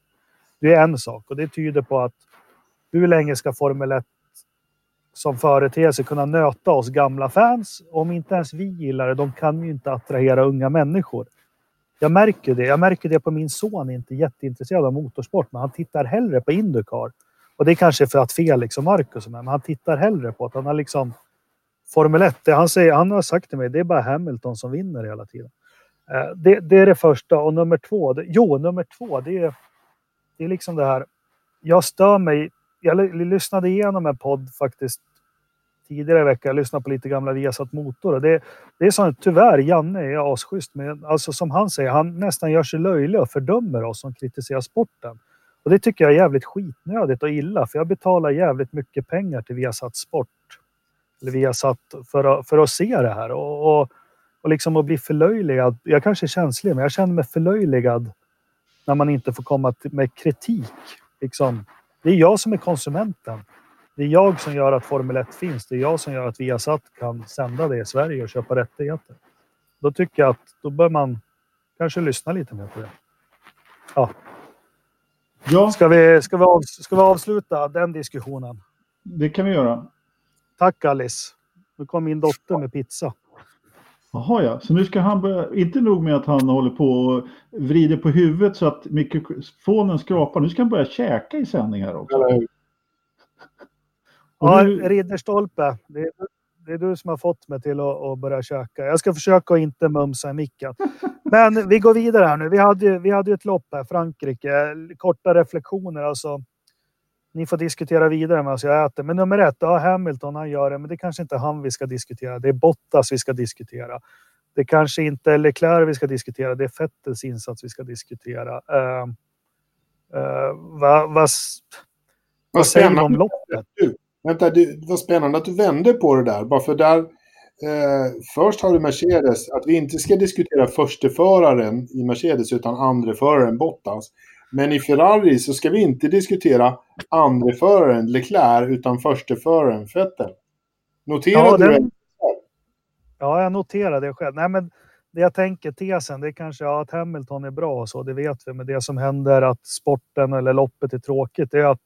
Det är en sak och det tyder på att hur länge ska Formel 1 som företeelse kunna nöta oss gamla fans? Om inte ens vi gillar det, de kan ju inte attrahera unga människor. Jag märker det. Jag märker det på min son, inte jätteintresserad av motorsport, men han tittar hellre på Indycar. Och det är kanske för att Felix och Marcus är med, men han tittar hellre på att han har liksom Formel 1, det han, säger, han har sagt till mig, det är bara Hamilton som vinner hela tiden. Eh, det, det, är det första. Och nummer två, det, jo, nummer två, det är, det är liksom det här. Jag stör mig. Jag lyssnade igenom en podd faktiskt tidigare i veckan. Jag lyssnade på lite gamla Viasat Motor. Och det, det är så tyvärr, Janne är asschysst, men alltså som han säger, han nästan gör sig löjlig och fördömer oss som kritiserar sporten. Och det tycker jag är jävligt skitnödigt och illa, för jag betalar jävligt mycket pengar till Viasat Sport eller vi har satt för att, för att se det här och, och, och liksom att bli förlöjligad. Jag kanske är känslig, men jag känner mig förlöjligad när man inte får komma med kritik. Liksom. Det är jag som är konsumenten. Det är jag som gör att Formel 1 finns. Det är jag som gör att Viasat kan sända det i Sverige och köpa rättigheter. Då tycker jag att då bör man kanske lyssna lite mer på det. Ja. ja. Ska, vi, ska, vi av, ska vi avsluta den diskussionen? Det kan vi göra. Tack Alice. Nu kom min dotter med pizza. Jaha ja, så nu ska han börja, inte nog med att han håller på och vrider på huvudet så att mikrofonen skrapar, nu ska han börja käka i sändningar också. Eller hur? Ja, nu- Ridderstolpe. Det är, det är du som har fått mig till att, att börja käka. Jag ska försöka att inte mumsa i micken. Men vi går vidare här nu. Vi hade, ju- vi hade ju ett lopp här, Frankrike. Korta reflektioner alltså. Ni får diskutera vidare medan jag äter. Men nummer ett, ja, Hamilton han gör det, men det kanske inte är han vi ska diskutera. Det är Bottas vi ska diskutera. Det kanske inte är Leclerc vi ska diskutera. Det är Vettels insats vi ska diskutera. Uh, uh, vad, vad, vad säger du om loppet? Vänta, det var spännande att du vände på det där. Bara för där, eh, först har du Mercedes, att vi inte ska diskutera försteföraren i Mercedes utan andreföraren Bottas. Men i Ferrari så ska vi inte diskutera andreföraren Leclerc utan försteföraren Vettel. Noterade Ja, du den- det? Ja, jag noterar det själv. Nej, men det jag tänker, tesen, det är kanske ja, att Hamilton är bra och så, det vet vi. Men det som händer att sporten eller loppet är tråkigt, det är att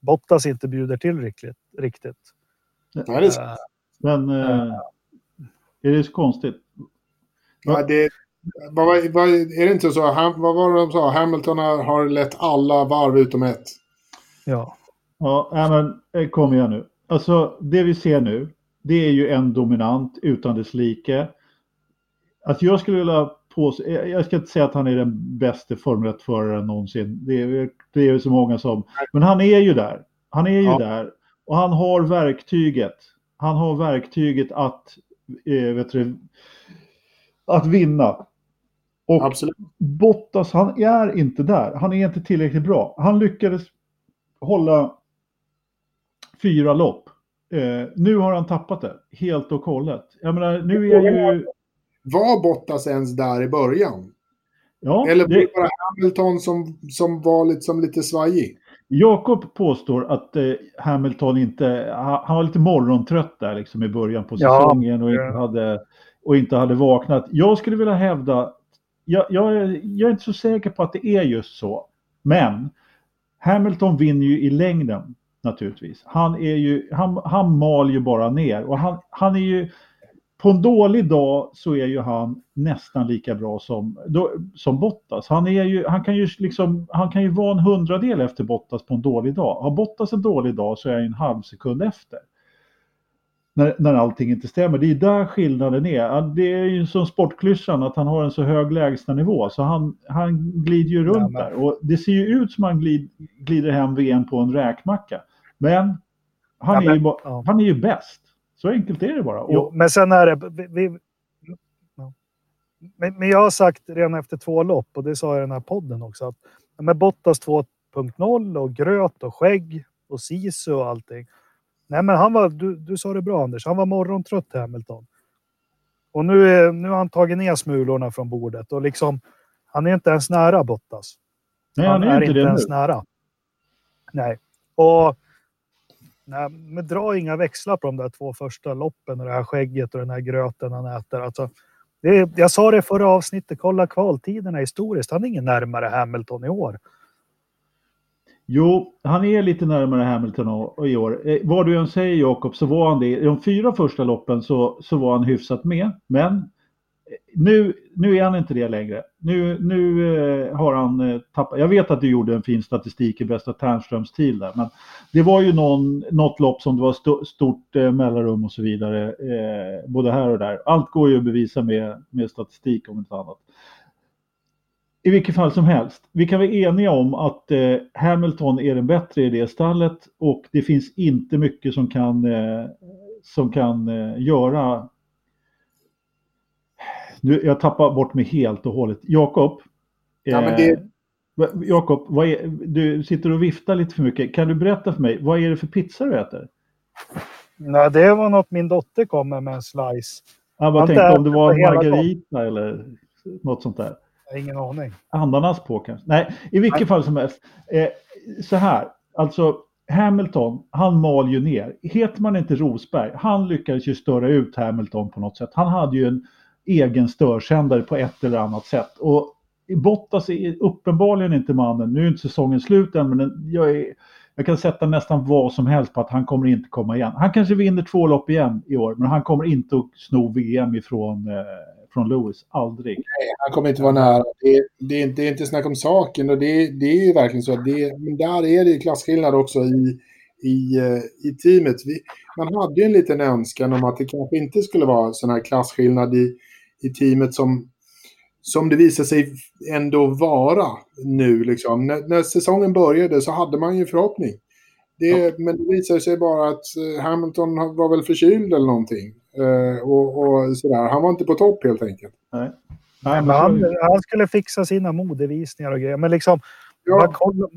Bottas inte bjuder till riktigt. riktigt. Nej, det är, Eh, Men eh, är det så konstigt? ja, det, vad, vad, är det inte så? Ham, vad var det de sa? Hamilton har, lett alla varv utom ett. ja. Ja, men eh, kom igen nu. Alltså det vi ser nu, det är ju en dominant utan dess like. Att jag skulle vilja påstå, jag jag ska inte säga att han är den bästa Formel 1-föraren någonsin. Det är, det är ju så många som, men han är ju där. Han är ju Ja. där och han har verktyget. Han har verktyget att, eh, vet du, att vinna. Och Absolut. Bottas, han är inte där. Han är inte tillräckligt bra. Han lyckades hålla fyra lopp. Eh, nu har han tappat det helt och hållet. Jag menar, nu är ju... Var Bottas ens där i början? Ja, Eller var det, bara Hamilton som, som var liksom lite svajig? Jakob påstår att eh, Hamilton inte... Han, var lite morgontrött där liksom i början på Ja, säsongen och, inte ja. hade, och inte hade vaknat. Jag skulle vilja hävda... Jag, jag, är- jag är inte så säker på att det är just så. Men Hamilton vinner ju i längden naturligtvis. Han, är ju, han, han mal ju bara ner och han, han är ju på en dålig dag så är ju han nästan lika bra som, då, som Bottas. Han, är ju, han, kan ju liksom, han kan ju vara en hundradel efter Bottas på en dålig dag. Har Bottas en dålig dag så är han en halv sekund efter. När, när allting inte stämmer. Det är där skillnaden är. Det är ju som sportklyschan att han har en så hög lägstanivå så han, han glider ju runt Ja, där. Och det ser ju ut som han glid, glider hem VM på en räkmacka. Men han, Ja, är, men- ju, ja. han är ju bäst. Så enkelt är det bara. Och, Jo, men sen är det... Vi, vi, men, men jag har sagt redan efter två lopp, och det sa jag i den här podden också, att med Bottas 2.0 och gröt och skägg och sisu och allting. Nej, men han var, du, du sa det bra Anders, han var morgontrött Hamilton. Och nu, är, nu har han tagit ner smulorna från bordet och liksom, han är inte ens nära Bottas. nej, han är, inte det ens nu. nära. Nej. Och nej, men dra inga växlar på de där två första loppen och det här skägget och den här gröten han äter. Alltså, det, är- jag sa det i förra avsnittet, kolla kvaltiderna historiskt. Han är ingen närmare Hamilton i år. Jo, han är lite närmare Hamilton i år. Eh, vad du än säger Jakob så var han det. I de fyra första loppen så, så var han hyfsat med. Men eh, nu, nu är han inte det längre. Nu, nu eh, har han tappat. Jag vet att du gjorde en fin statistik i bästa Ternströms tid där. Men det var ju någon, något lopp som det var st stort eh, mellanrum och så vidare. Eh, både här och där. Allt går ju att bevisa med, med statistik om inte annat. I vilket fall som helst, vi kan vara eniga om att eh, Hamilton är den bättre i det stallet och det finns inte mycket som kan, eh, som kan eh, göra... Nu, jag tappar bort mig helt och hållet. Jakob? Ja, men eh, det- va- Jakob, är, du sitter och viftar lite för mycket. Kan du berätta för mig, vad är det för pizza du äter? Nej, det var något min dotter kom med med en slice. Jag bara Har tänkte om det var margarita eller något sånt där. Jag har ingen aning. Ananas på kanske. Nej, i vilket fall som helst. Eh, så här, alltså Hamilton, han mal ju ner. Heter man inte Rosberg, han lyckades ju störa ut Hamilton på något sätt. Han hade ju en egen störsändare på ett eller annat sätt. Och Bottas är uppenbarligen inte mannen, nu är inte säsongen slut än, men den, jag är, jag kan sätta nästan vad som helst på att han kommer inte komma igen. Han kanske vinner två lopp igen i år, men han kommer inte att sno VM ifrån eh, från Lewis. Aldrig. Nej, han kommer inte vara nära. Det, det, det är inte snack om saken och det, det är ju verkligen så. Det, men där är det klasskillnad också i, i, eh, i teamet. Vi, man hade ju en liten önskan om att det kanske inte skulle vara sån här klasskillnad i, i teamet som, som det visar sig ändå vara nu. Liksom. När, när säsongen började så hade man ju förhoppning. Det. Men det visade sig bara att eh, Hamilton var väl förkyld eller någonting. Uh, och, och, sådär. Han var inte på topp helt enkelt. Nej. Nej, men han, han skulle fixa sina modevisningar och grejer. Men liksom, ja. vad,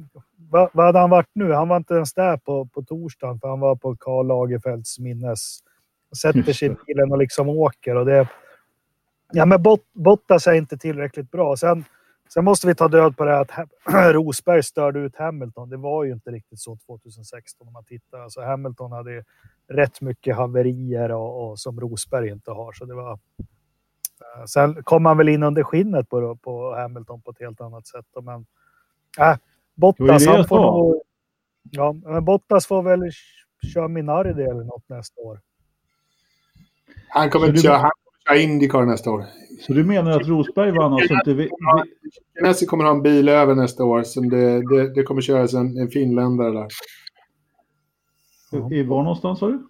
vad, vad hade han varit nu? Han var inte ens där på, på torsdagen för han var på Karl Lagerfelds minnes. Sätter sig i bilen och liksom åker. Och det, ja, men Bot, Bottas är inte tillräckligt bra. Sen, sen måste vi ta död på det att Rosberg störde ut Hamilton. Det var ju inte riktigt så 2016 om man tittar. Alltså Hamilton hade rätt mycket haverier och, och som Rosberg inte har. Så det var, uh, sen kom han väl in under skinnet på, på Hamilton på ett helt annat sätt. Men äh, Bottas, han får nog, ja, men Bottas får väl köra Minardi eller något nästa år. Han kommer inte köra, han kommer köra Indycar nästa år. Så du menar att Rosberg vann alltså inte... Vi, kommer ha en bil över nästa år. Som det, det, det kommer köras en, en finländare där. I var någonstans sa du?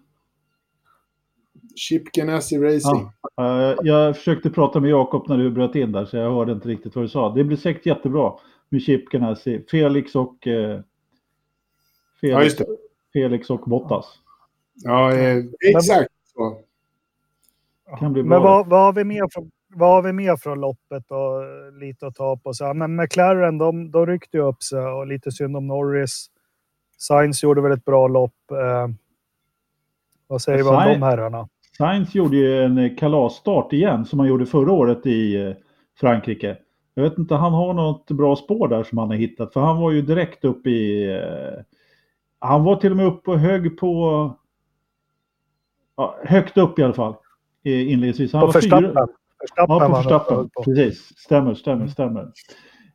Chip Ganassi Racing. Ja, uh, jag försökte prata med Jakob när du bröt in där så jag hörde inte riktigt vad du sa. Det blir säkert jättebra med Chip Ganassi. Felix och... Uh, Felix, ja, Felix och Bottas. Ja, eh, exakt så. Kan bli bra. Men vad, vad, har vi mer från, vad har vi mer från loppet och lite att ta på? Så, men McLaren, de, de ryckte ju upp sig och lite synd om Norris. Sainz gjorde väl ett bra lopp. Eh, vad säger vi om de herrarna? Sainz gjorde ju en kalasstart igen som han gjorde förra året i eh, Frankrike. Jag vet inte, han har något bra spår där som han har hittat. För han var ju direkt upp i... Eh, han var till och med uppe och hög på... Ja, högt upp i alla fall. Inledningsvis. Han på Förstappen? Ja, på Förstappen. Precis. Stämmer, stämmer, mm. stämmer.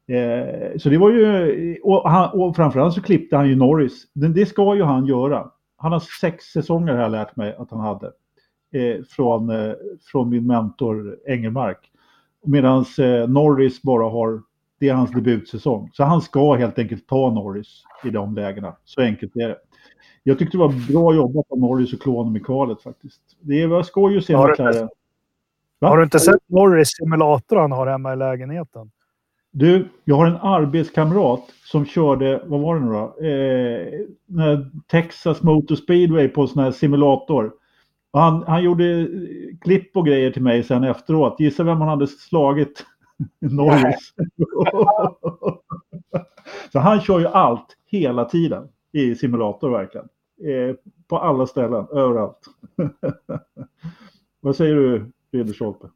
Eh, så det var ju, och, han, och framförallt så klippte han ju Norris. Det, det ska ju han göra. Han har sex säsonger har jag lärt mig att han hade. Eh, från, eh, från min mentor Engelmark. Medan eh, Norris bara har, det är hans debutsäsong. Så han ska helt enkelt ta Norris i de lägena. Så enkelt är det. Jag tyckte det var bra jobbat av Norris och klå honom i kvalet faktiskt. Det var skoj att se har, du har du inte sett Norris simulator han har hemma i lägenheten? Du, jag har en arbetskamrat som körde, vad var det nu då? Eh, Texas Motor Speedway på en sån här simulator. Och han, han gjorde klipp och grejer till mig sen efteråt. Gissa vem han hade slagit? Norris. Så han kör ju allt hela tiden i simulator verkligen. Eh, på alla ställen, överallt. vad säger du, Ridderstolpe?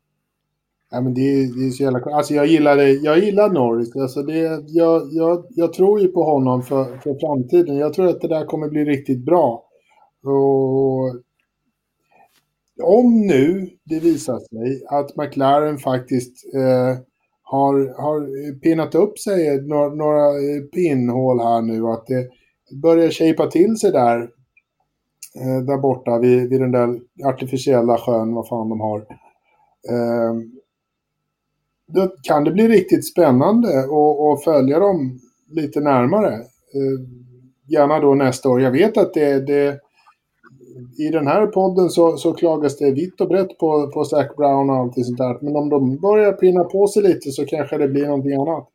Ja, men det, det är så jävla Alltså jag gillar, det, jag gillar Norris. Alltså det, jag, jag, jag tror ju på honom för, för framtiden. Jag tror att det där kommer bli riktigt bra. Och om nu det visar sig att McLaren faktiskt eh, har, har pinnat upp sig några, några pinnhål här nu. Att det börjar shapea till sig där. Eh, där borta vid, vid den där artificiella sjön, vad fan de har. Eh, då kan det bli riktigt spännande att följa dem lite närmare. Eh, gärna då nästa år. Jag vet att det, det i den här podden så, så klagas det vitt och brett på, på Zac Brown och allt sånt där. Men om de börjar pinna på sig lite så kanske det blir någonting annat.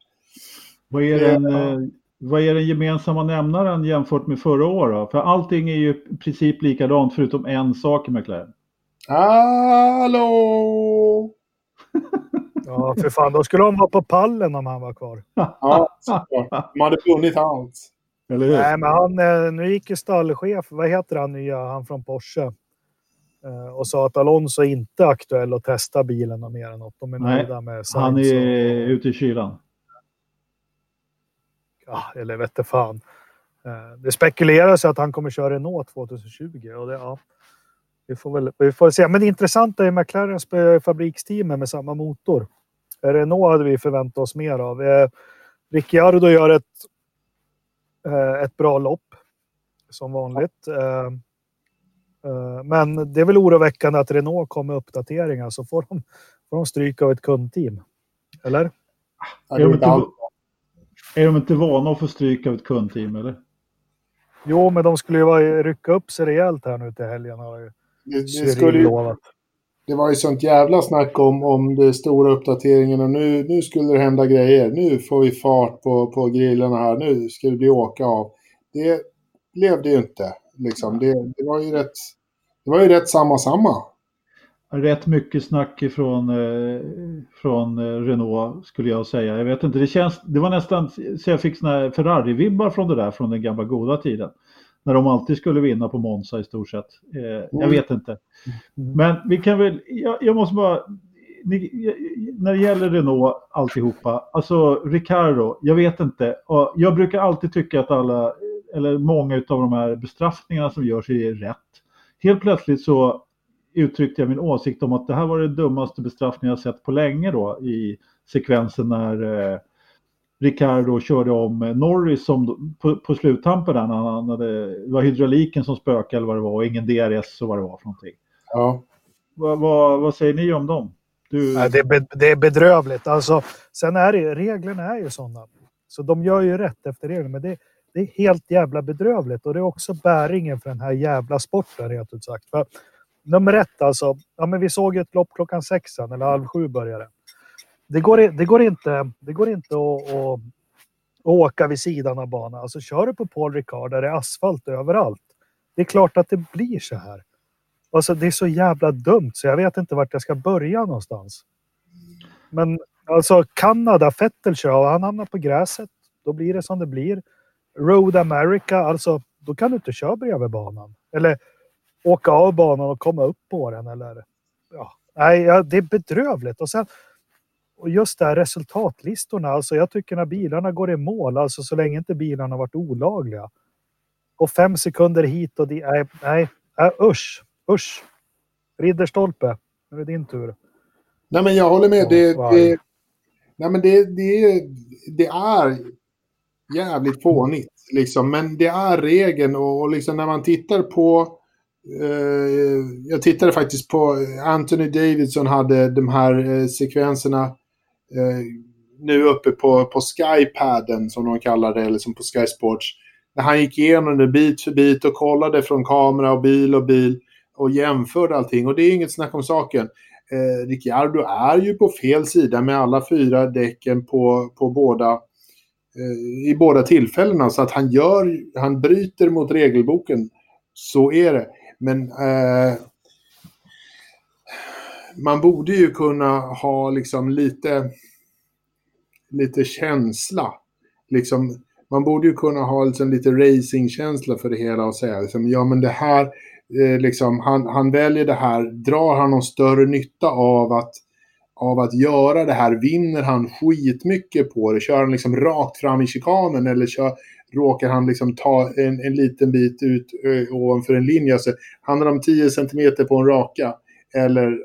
Vad är den, eh, vad är den gemensamma nämnaren jämfört med förra året? För allting är ju i princip likadant förutom en sak i McLaren. Hallå! Ja, för fan. Då skulle de vara på pallen om han var kvar. Ja, De hade vunnit allt. Eller hur? Nej, men han, eh, nu gick ju stallchef, vad heter han nya, han från Porsche, eh, och sa att Alonso inte är aktuell att testa bilen och mer än något. De är Nej, nöjda med Han är och... ute i kylan. Ja, eller vette fan. Eh, det spekuleras att han kommer köra Renault 2020 och det, ja, vi får väl vi får se. Men det intressanta är McLaren spöar fabriksteamet med samma motor. Renault hade vi förväntat oss mer av. Eh, Ricciardo gör ett, eh, ett bra lopp. som vanligt. Eh, eh, men det är väl oroväckande att Renault kommer med uppdateringar så får de, får de stryk av ett kundteam. Eller? Är de, inte, är de inte vana att få stryk av ett kundteam eller? Jo, men de skulle ju rycka upp sig rejält här nu till helgen. Har ju det, det, skulle ju, det var ju sånt jävla snack om, om de stora uppdateringarna. Nu, nu skulle det hända grejer. Nu får vi fart på, på grillarna här. Nu ska det bli åka av. Det blev det ju inte. Liksom. Det, det, var ju rätt, det var ju rätt samma samma. Rätt mycket snack ifrån eh, från eh, Renault skulle jag säga. Jag vet inte, det, känns, det var nästan så jag fick såna Ferrari-vibbar från det där från den gamla goda tiden när de alltid skulle vinna på Monza i stort sett. Eh. Jag vet inte. Men vi kan väl, jag, jag måste bara, ni, när det gäller Renault alltihopa, alltså Ricardo, jag vet inte. Jag brukar alltid tycka att alla, eller många av de här bestraffningarna som görs är rätt. Helt plötsligt så uttryckte jag min åsikt om att det här var det dummaste bestraffning jag sett på länge då i sekvensen när eh, Ricardo körde om Norris som, på, på sluttampen där han hade, det var hydrauliken som spökade eller vad det var och ingen DRS och vad det var för någonting. Ja. Vad, vad, vad säger ni om dem? Du... Ja, det, är be, det är bedrövligt. Alltså, sen är det, reglerna är ju sådana. Så de gör ju rätt efter reglerna. Men det, det är helt jävla bedrövligt och det är också bäringen för den här jävla sporten rent ut sagt. För, nummer ett alltså. Ja, men vi såg ett lopp klockan sex eller halv sju började det går, det går inte, det går inte att, att, åka vid sidan av banan. Alltså kör du på Paul Ricard där det är asfalt överallt. Det är klart att det blir så här. Alltså det är så jävla dumt så jag vet inte vart jag ska börja någonstans. Men alltså Kanada, Fettel kör, han hamnar på gräset. Då blir det som det blir. Road America, alltså då kan du inte köra bredvid banan. Eller åka av banan och komma upp på den eller ja. Nej, ja, det är bedrövligt. Och sen och just det här resultatlistorna, alltså jag tycker när bilarna går i mål, alltså så länge inte bilarna varit olagliga. Och fem sekunder hit och dit, nej, nej, nej usch, usch. Ridderstolpe, nu är det din tur. Nej men jag håller med. Det, det, nej, men det, det, det är jävligt fånigt. Liksom. Men det är regeln och, och liksom när man tittar på... Eh, jag tittade faktiskt på Anthony Davidson hade de här eh, sekvenserna Eh, nu uppe på, på Skypaden som de kallar det, eller som på Sky Sports. När han gick igenom det bit för bit och kollade från kamera och bil och bil och jämförde allting. Och det är inget snack om saken. Eh, Ricciardo är ju på fel sida med alla fyra däcken på, på båda eh, i båda tillfällena. Så att han gör, han bryter mot regelboken. Så är det. Men eh, man borde ju kunna ha liksom lite, lite känsla. Liksom, man borde ju kunna ha liksom lite racingkänsla för det hela och säga liksom, ja men det här, eh, liksom, han, han väljer det här, drar han någon större nytta av att, av att göra det här, vinner han skitmycket på det, kör han liksom rakt fram i chikanen eller kör, råkar han liksom ta en, en liten bit ut ö, ovanför en linje, alltså, handlar det om 10 cm på en raka, eller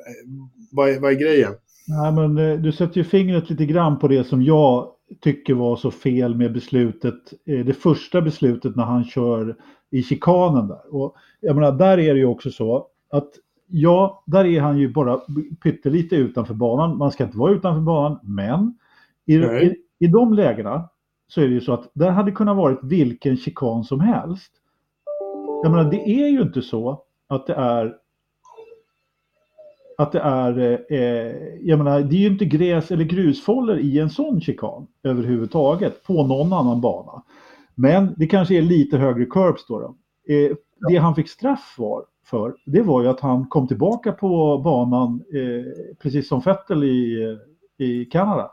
vad är, vad är grejen? Nej, men eh, du sätter ju fingret lite grann på det som jag tycker var så fel med beslutet, eh, det första beslutet när han kör i chikanen där. Och jag menar, där är det ju också så att ja, där är han ju bara pyttelite utanför banan. Man ska inte vara utanför banan, men i, i, i de lägena så är det ju så att där hade kunnat varit vilken chikan som helst. Jag menar, det är ju inte så att det är att det är, eh, jag menar, det är ju inte gräs eller grusfållor i en sån chikan överhuvudtaget på någon annan bana. Men det kanske är lite högre curbs då. då. Eh, det han fick straff var, för, det var ju att han kom tillbaka på banan, eh, precis som Vettel i, i Kanada,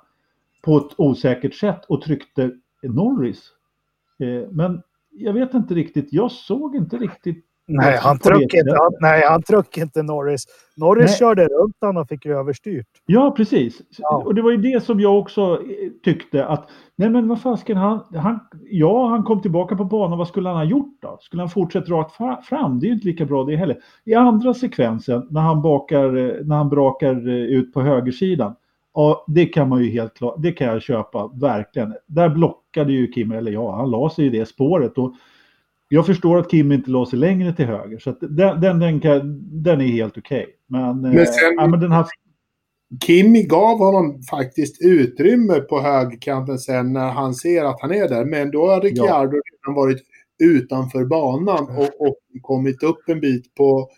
på ett osäkert sätt och tryckte Norris. Eh, men jag vet inte riktigt, jag såg inte riktigt Nej, han tryckte inte, han, nej, han inte Norris. Norris nej. körde runt honom och fick överstyrt. Ja, precis. Ja. Och det var ju det som jag också eh, tyckte att, nej men vad fasken, han, han, ja, han kom tillbaka på banan, vad skulle han ha gjort då? Skulle han fortsätta rakt fram? Det är ju inte lika bra det heller. I andra sekvensen, när han, bakar, eh, när han brakar eh, ut på högersidan, ja, det kan man ju helt klart, det kan jag köpa, verkligen. Där blockade ju Kim, eller ja, han la sig i det spåret och Jag förstår att Kim inte la sig längre till höger, så den, den, den, kan, den är helt okej. Men, Men eh, sen- ja, men den här, Kimi gav honom faktiskt utrymme på högerkanten sen när han ser att han är där. Men då har Ricciardo redan varit utanför banan och, och kommit upp en bit på,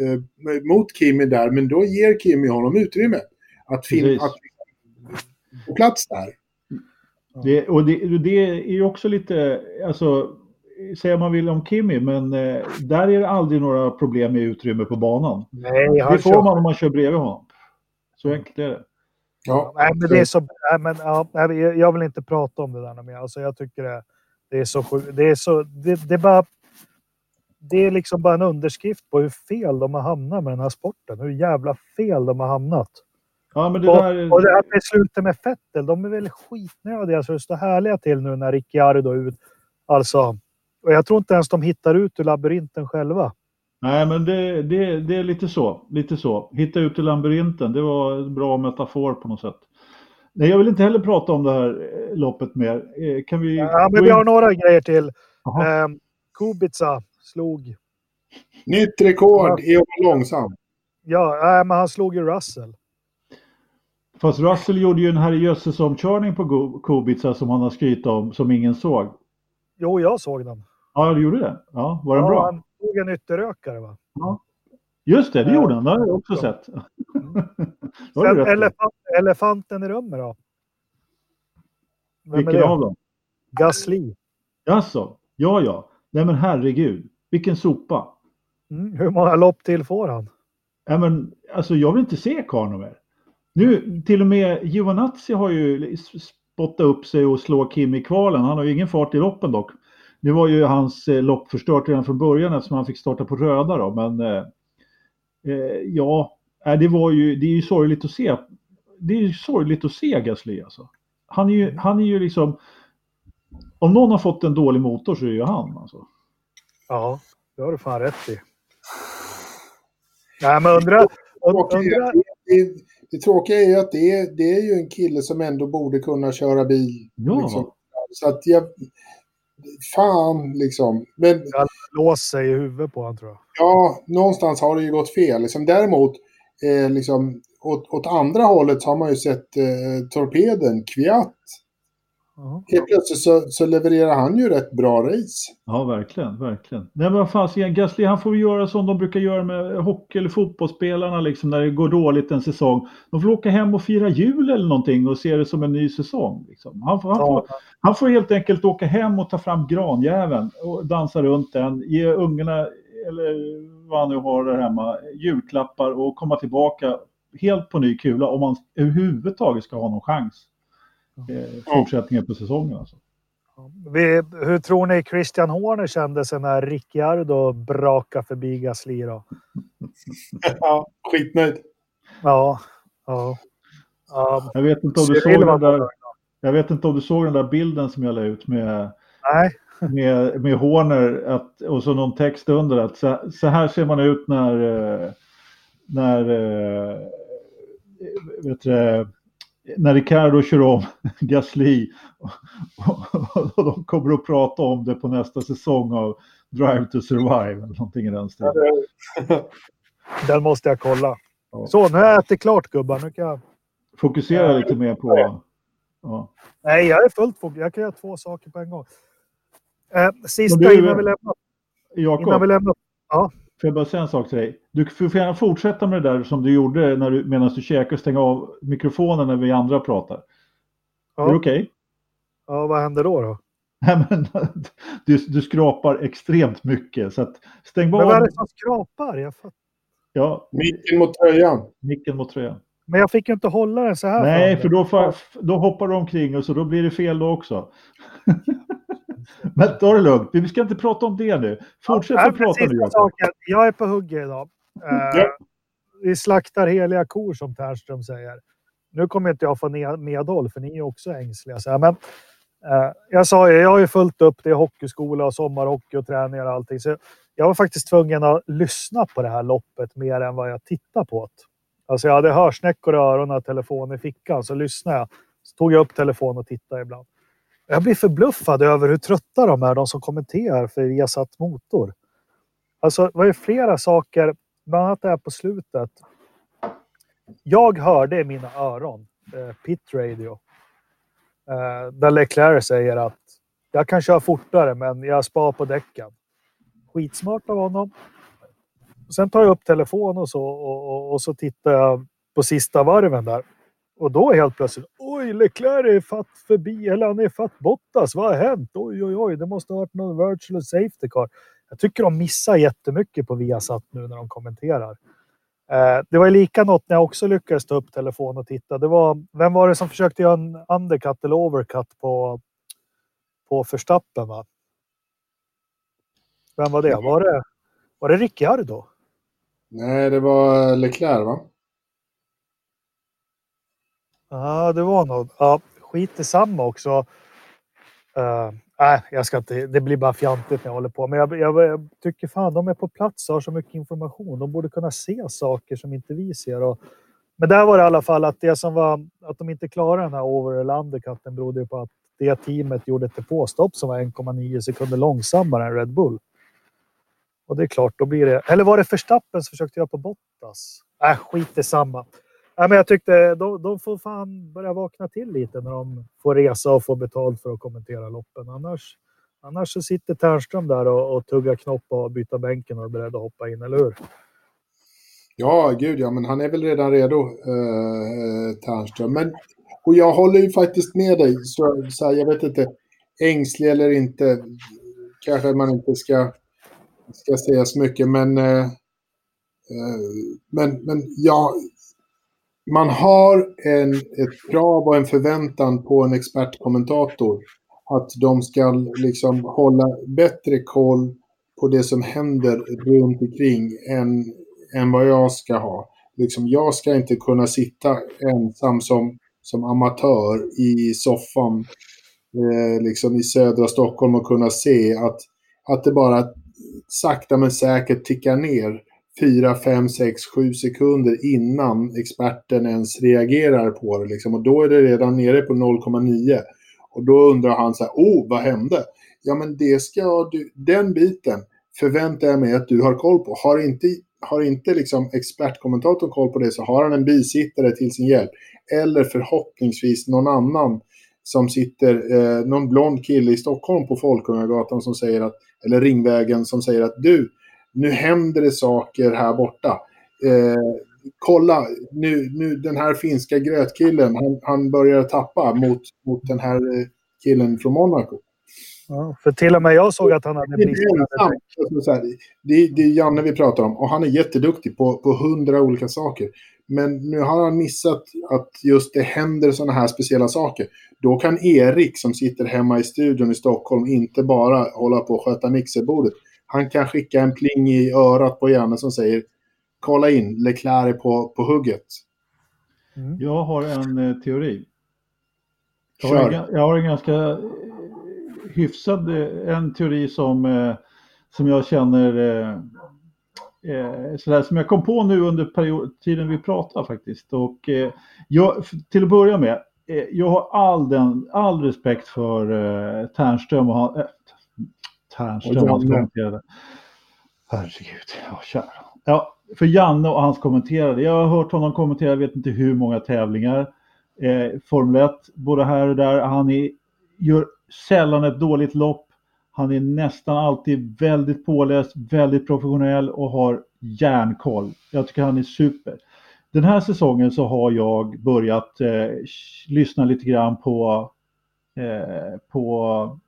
eh, mot Kimi där. Men då ger Kimi honom utrymme att finna plats där. det, och det, det är ju också lite, alltså, säga man vill om Kimi, men eh, där är det aldrig några problem med utrymme på banan. Nej, Det får kör- man om man kör bredvid honom. Så enkelt är det. Ja, Nej, men det är så... Nej, men, ja, jag- vill inte prata om det där mer. Alltså, jag tycker det, det är så sjukt. Det är så... Det, det är bara... Det är liksom bara en underskrift på hur fel de har hamnat med den här sporten. Hur jävla fel de har hamnat. Ja, men det Och, där... och det här beslutet med Fettel, de är väl skitnödiga så det står härliga till nu när Ricciardo är ut. Alltså, och jag tror inte ens de hittar ut ur labyrinten själva. Nej, men det, det, det är lite så. Lite så. Hitta ut i labyrinten, det var en bra metafor på något sätt. Nej, jag vill inte heller prata om det här eh, loppet mer. Eh, Kan vi... Ja, men vi har några grejer till. Jaha. Eh, Kubica slog... Nytt rekord i vara långsam. Ja, nej, men han slog ju Russell. Fast Russell gjorde ju en herrejösses omkörning på Kubica som han har skrytit om, som ingen såg. Jo, jag såg den. Ja, du gjorde det? Ja, var den ja, bra? Han tog en ytterrökare va? Just det, det Ja. gjorde han. Det har jag också Ja. sett. Du Sen elefant, elefanten i rummet då? Vem Vilken av dem? Gasly. Jaså? Ja, ja. Nej, men herregud. Vilken sopa. Mm, hur många lopp till får han? Ja, men, alltså, jag vill inte se karln mer. Nu, till och med Giovanazzi har ju spottat upp sig och slå Kim i kvalen. Han har ju ingen fart i loppen dock. Nu var ju hans eh, lopp förstört redan från början eftersom han fick starta på röda då. Men eh, eh, ja, äh, det var ju, det är ju sorgligt att se. Det är ju sorgligt att se Gasly alltså. Han är ju, han är ju liksom, om någon har fått en dålig motor så är det ju han alltså. Ja, det har du fan rätt i. Nej, men undra... Och undra det, det, det tråkiga är ju att det är, det är ju en kille som ändå borde kunna köra bil. Ja. Liksom. Så att jag... Fan, liksom. Men lås sig i huvudet på honom tror jag. ja, någonstans har det ju gått fel. Liksom, däremot, eh, liksom, åt, åt andra hållet har man ju sett eh, torpeden, Kviat. Ja. Helt plötsligt så, så levererar han ju rätt bra race. Ja, verkligen, verkligen. Nej, men vad fan, Gasly han får göra som de brukar göra med hockey eller fotbollsspelarna liksom när det går dåligt en säsong. De får åka hem och fira jul eller någonting och se det som en ny säsong. Liksom. Han, får, han, får, Ja, han får helt enkelt åka hem och ta fram granjäveln och dansa runt den, ge ungarna eller vad han nu har där hemma julklappar och komma tillbaka helt på ny kula om man överhuvudtaget ska ha någon chans. Eh, fortsättningen på säsongen alltså. Vi, hur tror ni Christian Horner kände sig när Ricciardo brakade förbi Gasly då? Ja, skitnöjd. Ja, ja. ja. Jag vet inte om du såg den där. Jag vet inte om du såg den där bilden som jag la ut med, Nej, med, med Horner att, och så någon text under att så, så här ser man ut när, eh, när, eh, vet du, när Ricardo kör om Gasly och, och, och de kommer att prata om det på nästa säsong av Drive to Survive eller någonting i den stilen. den måste jag kolla. Ja. Så, nu har jag ätit klart gubbar. Nu kan jag... Fokusera lite mer på... Ja. Nej, jag är fullt fokuserad. Jag kan göra två saker på en gång. Eh, sista du- innan vi lämnar. Innan vi Jakob, lämnar. Får jag bara säga en sak till dig? Du får gärna fortsätta med det där som du gjorde när du, medan du käkar och stänga av mikrofonen när vi andra pratar. Ja. Är det okej? Ja, vad händer då? då? Nej, men du, du skrapar extremt mycket. Så att stäng Men vad är det som skrapar? Jag fatt... ja, Micken mot tröjan. micken mot tröjan. Men jag fick ju inte hålla den så här. Nej, för då, fa- då hoppar du omkring och så då blir det fel då också. men ta det lugnt. Vi ska inte prata om det nu. Fortsätt Nej, att prata nu. Jag är på hugget idag. Eh, Ja. Vi slaktar heliga kor som Ternström säger. Nu kommer inte jag få medhåll för ni är också ängsliga. Så här, men, eh, jag sa ju, jag har ju fullt upp. Det är hockeyskola och sommarhockey och träningar och allting. Så jag var faktiskt tvungen att lyssna på det här loppet mer än vad jag tittar på det. Alltså jag hade hörsnäckor i öronen och telefon i fickan. Så lyssnade jag. Så tog jag upp telefon och tittade ibland. Jag blir förbluffad över hur trötta de är, de som kommenterar för Viasat Motor. Alltså, det var ju flera saker, bland annat det här på slutet. Jag hörde i mina öron, eh, Pit Radio, eh, där Leclerc säger att jag kan köra fortare, men jag spar på däcken. Skitsmart av honom. Sen tar jag upp telefonen och så och, och, och så tittar jag på sista varven där. Och då helt plötsligt, oj, Leclerc är fatt förbi, eller han är fatt Bottas, vad har hänt? Oj, oj, oj, det måste ha varit någon virtual safety car. Jag tycker de missar jättemycket på Viasat nu när de kommenterar. Eh, det var lika något när jag också lyckades ta upp telefon och titta. Det var, vem var det som försökte göra en undercut eller overcut på, på Förstappen? Va? Vem var det? Var det, var det Ricciardo? Nej, det var Leclerc va? Ja, det var nog. Ja, skit i samma också. Uh, nej, jag ska inte. Det blir bara fjantigt när jag håller på. Men jag, jag, jag, tycker fan de är på plats och har så mycket information. De borde kunna se saker som inte vi ser. Och, men där var det i alla fall att det som var att de inte klarade den här over eller undercutten berodde på att det teamet gjorde ett depåstopp som var 1,9 sekunder långsammare än Red Bull. Och det är klart, då blir det... Eller var det Verstappen som försökte göra på Bottas? Äh, skit i samma. Ja, men jag tyckte de, de får fan börja vakna till lite när de får resa och få betalt för att kommentera loppen. Annars, annars så sitter Ternström där och, och tuggar knopp och byter bänken och är beredd att hoppa in, eller hur? Ja, gud ja, men han är väl redan redo, eh, Ternström. Men, och jag håller ju faktiskt med dig, så, så här, jag vet inte, ängslig eller inte, kanske man inte ska, ska säga så mycket, men, eh, eh men, men ja, man har en, ett krav och en förväntan på en expertkommentator att de ska liksom hålla bättre koll på det som händer runt omkring än, än vad jag ska ha. Liksom, jag ska inte kunna sitta ensam som, som amatör i soffan eh, liksom i södra Stockholm och kunna se att, att det bara sakta men säkert tickar ner 4, 5, 6, 7 sekunder innan experten ens reagerar på det. Liksom. Och då är det redan nere på 0,9. Och då undrar han så här, oh, vad hände? Ja, men det ska du, den biten förväntar jag mig att du har koll på. Har inte, har inte liksom expertkommentatorn koll på det så har han en bisittare till sin hjälp. Eller förhoppningsvis någon annan som sitter, eh, någon blond kille i Stockholm på Folkungagatan som säger att, eller Ringvägen som säger att du, nu händer det saker här borta. Eh, kolla, nu, nu den här finska grötkillen, han, han börjar tappa mot, mot den här eh, killen från Monaco. Ja, för till och med jag såg att han hade blivit... Det, det, det är Janne vi pratar om och han är jätteduktig på, på hundra olika saker. Men nu har han missat att just det händer sådana här speciella saker. Då kan Erik som sitter hemma i studion i Stockholm inte bara hålla på och sköta mixerbordet han kan skicka en pling i örat på Janne som säger kolla in, Leclerc är på, på hugget. Mm. Jag har en eh, teori. Jag har, en, jag har, en, ganska eh, hyfsad, eh, en teori som, eh, som jag känner eh, eh, sådär, som jag kom på nu under period, tiden vi pratar faktiskt. Och eh, jag, till att börja med, jag har all, den, all respekt för eh, Ternström och han, Ternström kommenterade. Herregud, ja kära. Ja, för Janne och hans kommenterade. Jag har hört honom kommentera, jag vet inte hur många tävlingar. Eh, Formel 1, både här och där. Han är, gör sällan ett dåligt lopp. Han är nästan alltid väldigt påläst, väldigt professionell och har järnkoll. Jag tycker han är super. Den här säsongen så har jag börjat eh, lyssna lite grann på, eh, på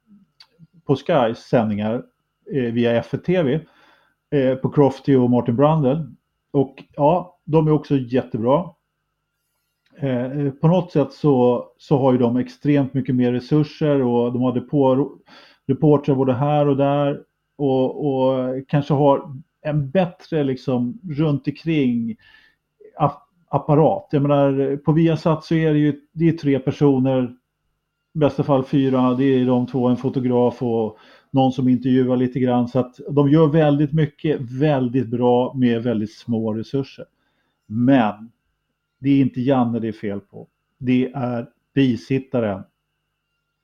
på Skys sändningar eh, via FTV eh, på Crofty och Martin Brandel. Och ja, de är också jättebra. Eh, eh, på något sätt så, så har ju de extremt mycket mer resurser och de har depå, reportrar både här och där och, och kanske har en bättre liksom runt omkring apparat. Jag menar, på Viasat så är det ju det är tre personer i bästa fall fyra, det är de två, en fotograf och någon som intervjuar lite grann. Så att de gör väldigt mycket, väldigt bra med väldigt små resurser. Men det är inte Janne det är fel på. Det är bisittaren.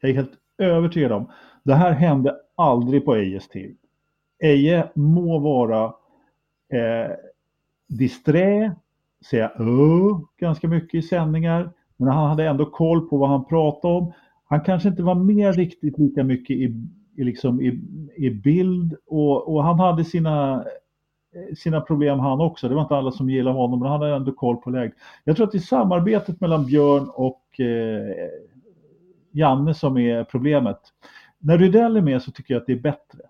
Jag är helt övertygad om. Det här hände aldrig på Ejes tid. Eje må vara eh, disträ, säga ö ganska mycket i sändningar, men han hade ändå koll på vad han pratade om. Han kanske inte var med riktigt lika mycket i, i, liksom i, i bild och, och han hade sina sina problem han också. Det var inte alla som gillade honom, men han hade ändå koll på läget. Jag tror att det är samarbetet mellan Björn och eh, Janne som är problemet. När Rydell är med så tycker jag att det är bättre.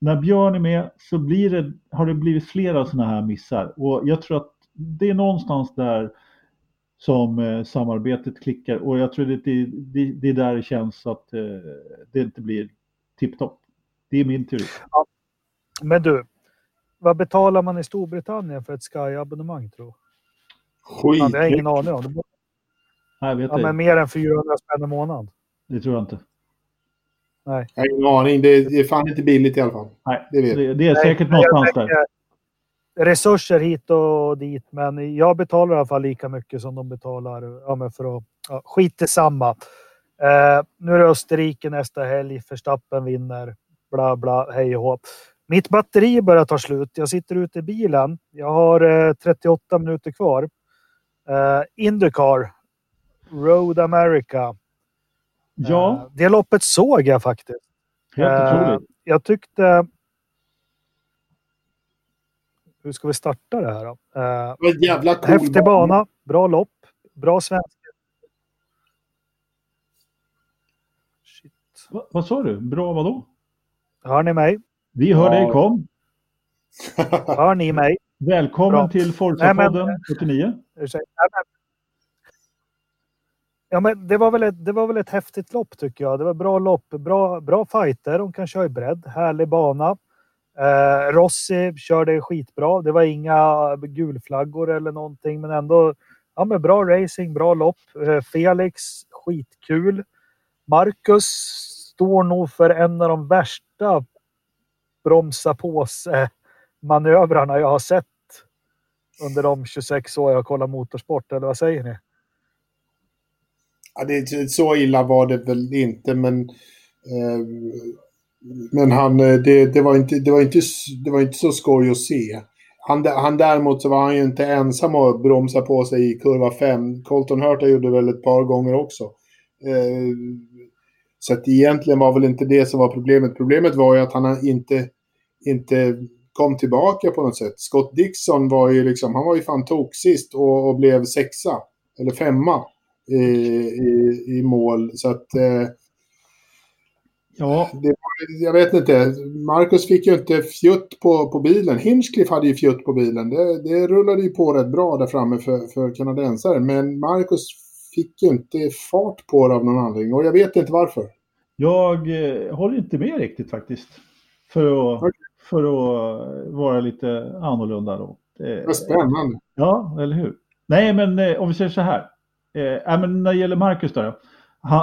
När Björn är med så blir det, har det blivit flera sådana här missar och jag tror att det är någonstans där som eh, samarbetet klickar och jag tror att det, det, det är där det känns att eh, det inte blir tipptopp. Det är min teori. Ja. Men du, vad betalar man i Storbritannien för ett Sky-abonnemang tror Skit. Ja, det har jag ingen aning om. Nej, vet ja, men mer än 400 spänn i månaden. Det tror jag inte. Nej. Jag har ingen aning. Det är, det är fan inte billigt i alla fall. Nej, det, det, det är säkert Nej, någonstans där. Resurser hit och dit, men jag betalar i alla fall lika mycket som de betalar ja, för att... Ja, skit i samma. Eh, nu är det Österrike nästa helg. Förstappen vinner. Bla, bla, hej och hopp. Mitt batteri börjar ta slut. Jag sitter ute i bilen. Jag har eh, 38 minuter kvar. Eh, Indycar. Road America. Ja. Eh, det loppet såg jag faktiskt. Helt otroligt. Jag tyckte... Hur ska vi starta det här då? Uh, jävla cool häftig bana, bra lopp, bra svenska. Va, vad sa du? Bra vadå? Hör ni mig? Vi hör dig, kom. Hör ni mig? Välkommen Bra. till Forza-podden 79. Ja, men det, var väl ett, det var väl ett häftigt lopp tycker jag. Det var bra lopp, bra, bra fighter. De kan köra i bredd, härlig bana. Eh, Rossi körde skitbra. Det var inga gulflaggor eller någonting, men ändå ja, men bra racing, bra lopp. Eh, Felix, skitkul. Marcus står nog för en av de värsta bromsa på manövrarna jag har sett under de 26 år jag kollar motorsport, eller vad säger ni? Ja, det, så illa var det väl inte, men, eh, men han, eh, det, det, var inte, det, var inte, det var inte så skoj att se. Han, han däremot så var han ju inte ensam att bromsa på sig i kurva 5. Colton Hurta gjorde väl ett par gånger också. Eh, så att egentligen var väl inte det som var problemet. Problemet var ju att han inte inte kom tillbaka på något sätt. Scott Dixon var ju liksom, han var ju fan toksist och, och blev sexa, eller femma i, i, i mål. Så att... Eh, ja. Det, jag vet inte, Marcus fick ju inte fjutt på, på bilen. Hinchcliffe hade ju fjutt på bilen. Det, det rullade ju på rätt bra där framme för, för kanadensaren. Men Marcus fick ju inte fart på det av någon anledning och jag vet inte varför. Jag eh, håller inte med riktigt faktiskt. För att, okay för att vara lite annorlunda då. Vad spännande. Ja, eller hur? Nej, men eh, om vi säger så här. Eh, men när det gäller Marcus då,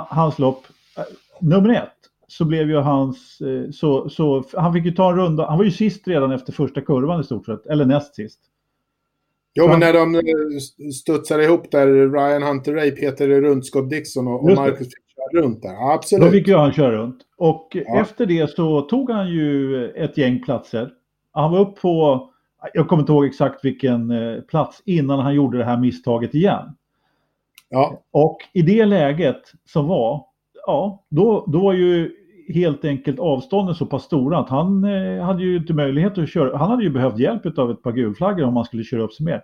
hans lopp, eh, nummer ett, så blev ju hans, eh, så, så han fick ju ta en runda, han var ju sist redan efter första kurvan i stort sett, eller näst sist. Jo, men när de eh, studsade ihop där, Ryan Hunter Ray, Peter runt Scott Dixon och, och Marcus runt där. Absolut. Då fick ju han köra runt. Och ja. efter det så tog han ju ett gäng platser. Han var upp på, jag kommer inte ihåg exakt vilken eh, plats innan han gjorde det här misstaget igen. Ja. Och i det läget som var, ja, då, då var ju helt enkelt avstånden så pass stora att han eh, hade ju inte möjlighet att köra. Han hade ju behövt hjälp av ett par gulflaggor om han skulle köra upp sig mer.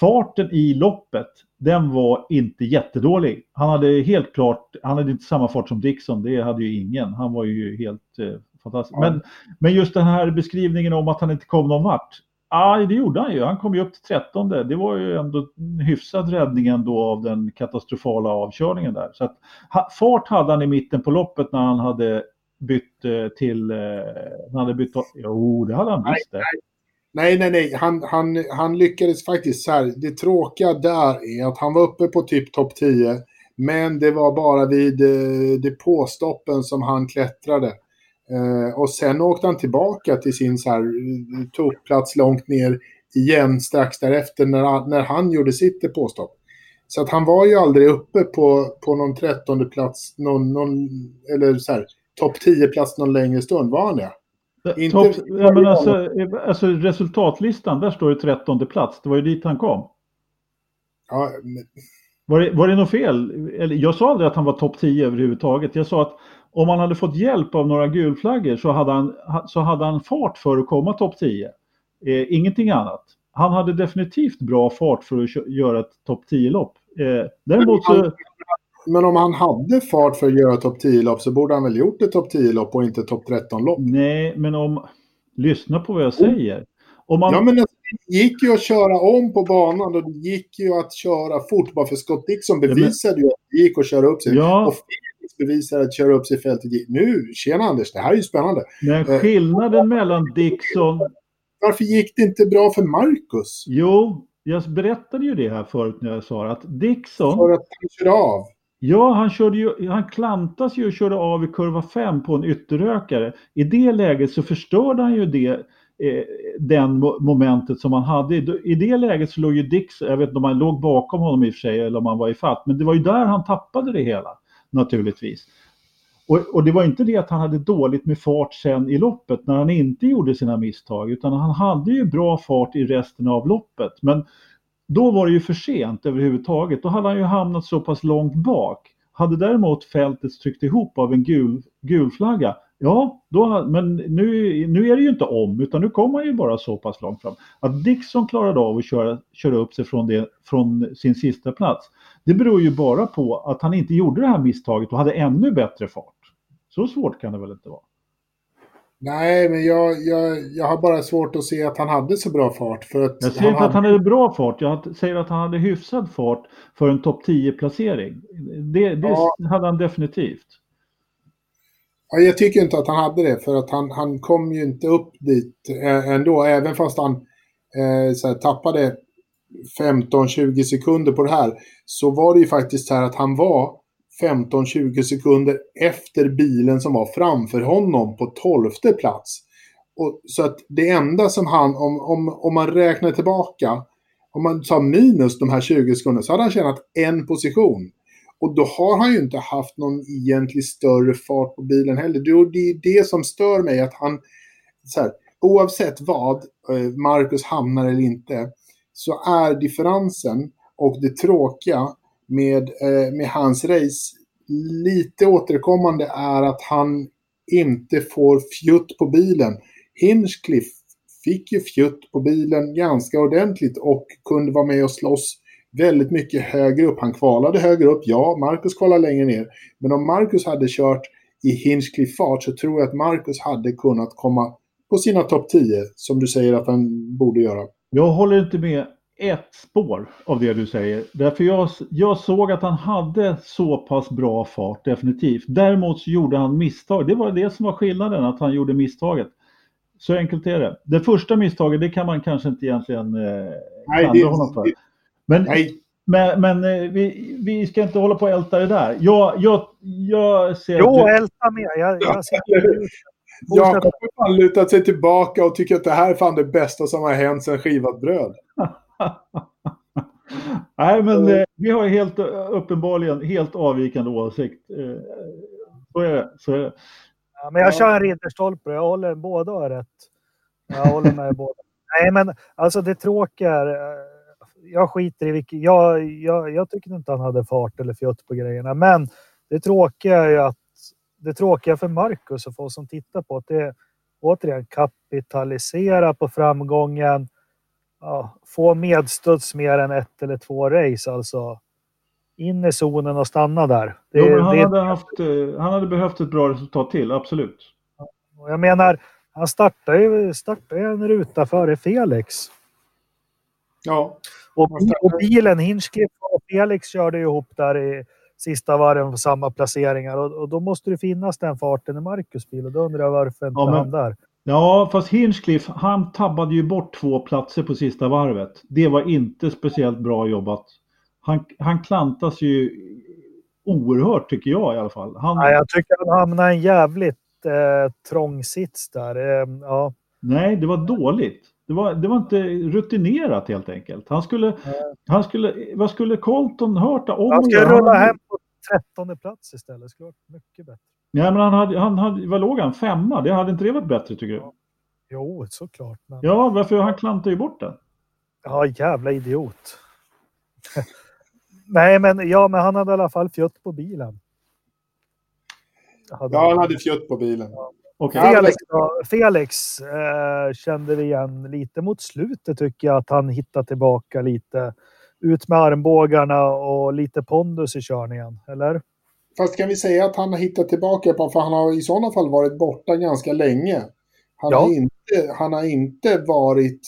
Farten i loppet, den var inte jättedålig. Han hade helt klart, han hade inte samma fart som Dixon, det hade ju ingen. Han var ju helt eh, fantastisk. Ja. Men, men just den här beskrivningen om att han inte kom någon vart. Ja, det gjorde han ju. Han kom ju upp till 13. Det var ju ändå en hyfsad räddning ändå av den katastrofala avkörningen där. Så att, fart hade han i mitten på loppet när han hade bytt eh, till... Eh, han hade bytt... Jo, det hade han visst. Nej, nej, Nej, nej. Han, han, han lyckades faktiskt så här. Det tråkiga där är att han var uppe på typ topp 10. Men det var bara vid eh, depåstoppen som han klättrade. Eh, och sen åkte han tillbaka till sin så här eh, topplats långt ner igen strax därefter när, när han gjorde sitt depåstopp. Så att han var ju aldrig uppe på, på någon trettonde plats, någon, någon, eller så här, topp 10-plats någon längre stund. Var han det? Inte, Top, ja, men alltså, alltså, resultatlistan, där står det trettonde plats. Det var ju dit han kom. Ja, men... var, det, var det något fel? Jag sa aldrig att han var topp 10 överhuvudtaget. Jag sa att om han hade fått hjälp av några gulflaggor så hade han, så hade han fart för att komma topp 10. Eh, ingenting annat. Han hade definitivt bra fart för att göra ett topp 10-lopp. Eh, däremot så... Men om han hade fart för att göra topp 10-lopp så borde han väl gjort ett topp 10-lopp och inte topp 13-lopp? Nej, men om... Lyssna på vad jag säger. Om man... Ja, men det gick ju att köra om på banan och det gick ju att köra fort. Bara för Scott Dixon bevisade ja, men... ju att det gick att köra upp sig. Ja. Och Felix bevisade att köra upp sig i fältet. Nu, tjena Anders, det här är ju spännande. Men eh, skillnaden mellan Dixon... Varför gick det inte bra för Marcus? Jo, jag berättade ju det här förut när jag sa att Dixon... För att han körde av. Ja, han, körde ju, han klantas ju och körde av i kurva 5 på en ytterökare. I det läget så förstörde han ju det, eh, den momentet som han hade. I det läget så låg ju Dix, jag vet inte om han låg bakom honom i och för sig eller om han var i fatt, men det var ju där han tappade det hela naturligtvis. Och, och, det var inte det att han hade dåligt med fart sen i loppet när han inte gjorde sina misstag, utan han hade ju bra fart i resten av loppet. Men då var det ju för sent överhuvudtaget. Då hade han ju hamnat så pass långt bak. Hade däremot fältet tryckt ihop av en gul, gul flagga, ja, då, men nu, nu är det ju inte om, utan nu kommer han ju bara så pass långt fram. Att Dixon klarade av att köra, köra upp sig från, det, från sin sista plats, det beror ju bara på att han inte gjorde det här misstaget och hade ännu bättre fart. Så svårt kan det väl inte vara? Nej, men jag, jag, jag har bara svårt att se att han hade så bra fart. För att jag säger inte att han hade bra fart, jag säger att han hade hyfsad fart för en topp 10-placering. Det, det ja. hade han definitivt. Ja, jag tycker inte att han hade det, för att han, han kom ju inte upp dit ändå, även fast han eh, så här, tappade 15-20 sekunder på det här, så var det ju faktiskt så här att han var 15-20 sekunder efter bilen som var framför honom på 12 plats. Och, så att det enda som han, om, om, om man räknar tillbaka, om man tar minus de här 20 sekunderna så hade han tjänat en position. Och då har han ju inte haft någon egentlig större fart på bilen heller. Det är det som stör mig att han, så här, oavsett vad eh, Marcus hamnar eller inte, så är differensen och det tråkiga med, eh, med hans race lite återkommande är att han inte får fjutt på bilen. Hinchcliffe fick ju fjutt på bilen ganska ordentligt och kunde vara med och slåss väldigt mycket högre upp. Han kvalade högre upp, ja, Marcus kvalade längre ner. Men om Marcus hade kört i Hinchcliffe-fart så tror jag att Marcus hade kunnat komma på sina topp 10, som du säger att han borde göra. Jag håller inte med ett spår av det du säger. Därför jag, jag såg att han hade så pass bra fart, definitivt. Däremot så gjorde han misstag. Det var det som var skillnaden, att han gjorde misstaget. Så enkelt är det. Det första misstaget, det kan man kanske inte egentligen eh, klandra honom för. Men, nej. men, men eh, vi, vi ska inte hålla på och älta det där. Jag, jag, jag ser... Jo, älta med. Jag, jag ser... Jakob har fan lutat sig tillbaka och tycker att det här är fan det bästa som har hänt sedan skivat bröd. Nej, men eh, vi har helt uppenbarligen helt avvikande åsikt. Eh, så är det. Så är det. Ja, men jag kör en ridderstolpe. Jag håller båda har rätt. Jag håller med båda. Nej, men alltså det tråkiga är. Eh, jag skiter i vilket. Jag, jag, jag tycker inte han hade fart eller fjutt på grejerna, men det tråkiga är ju att det tråkiga för Marcus och för oss som tittar på det återigen kapitalisera på framgången ja, få medstuds mer än ett eller två race. Alltså in i zonen och stanna där. Det, jo, han, det, hade haft, eh, han hade behövt ett bra resultat till, absolut. Jag menar, han startade ju startade en ruta före Felix. Ja. Och, och bilen, Hinchcliffe och Felix körde ihop där i sista varven på samma placeringar och, och, då måste det finnas den farten i Marcus bil och då undrar jag varför inte ja, men, han där. Ja, fast Hinchcliffe, han tabbade ju bort två platser på sista varvet. Det var inte speciellt bra jobbat. Han, han klantas ju oerhört tycker jag i alla fall. Han... Ja, jag tycker han hamnade i en jävligt eh, trång sits där. Eh, ja. Nej, det var dåligt. Det var, det var inte rutinerat helt enkelt. Han skulle, han skulle, vad skulle Colton hört om? Han ska rulla hem på trettonde plats istället. Det skulle varit mycket bättre. Ja, men han hade, han hade, vad låg han? Femma? Det hade inte det varit bättre tycker du? Jo, såklart. Men... Ja, varför? Han klantade ju bort den. Ja, jävla idiot. Nej, men, ja, men han hade i alla fall fjutt på bilen. Hade ja, han hade fjutt på bilen. Ja. Okay. Felix, då, Felix eh, kände vi igen lite mot slutet tycker jag att han hittade tillbaka lite. Ut med armbågarna och lite pondus i körningen, eller? Fast kan vi säga att han har hittat tillbaka på, för han har i sådana fall varit borta ganska länge. Han, ja. har, inte, han har inte varit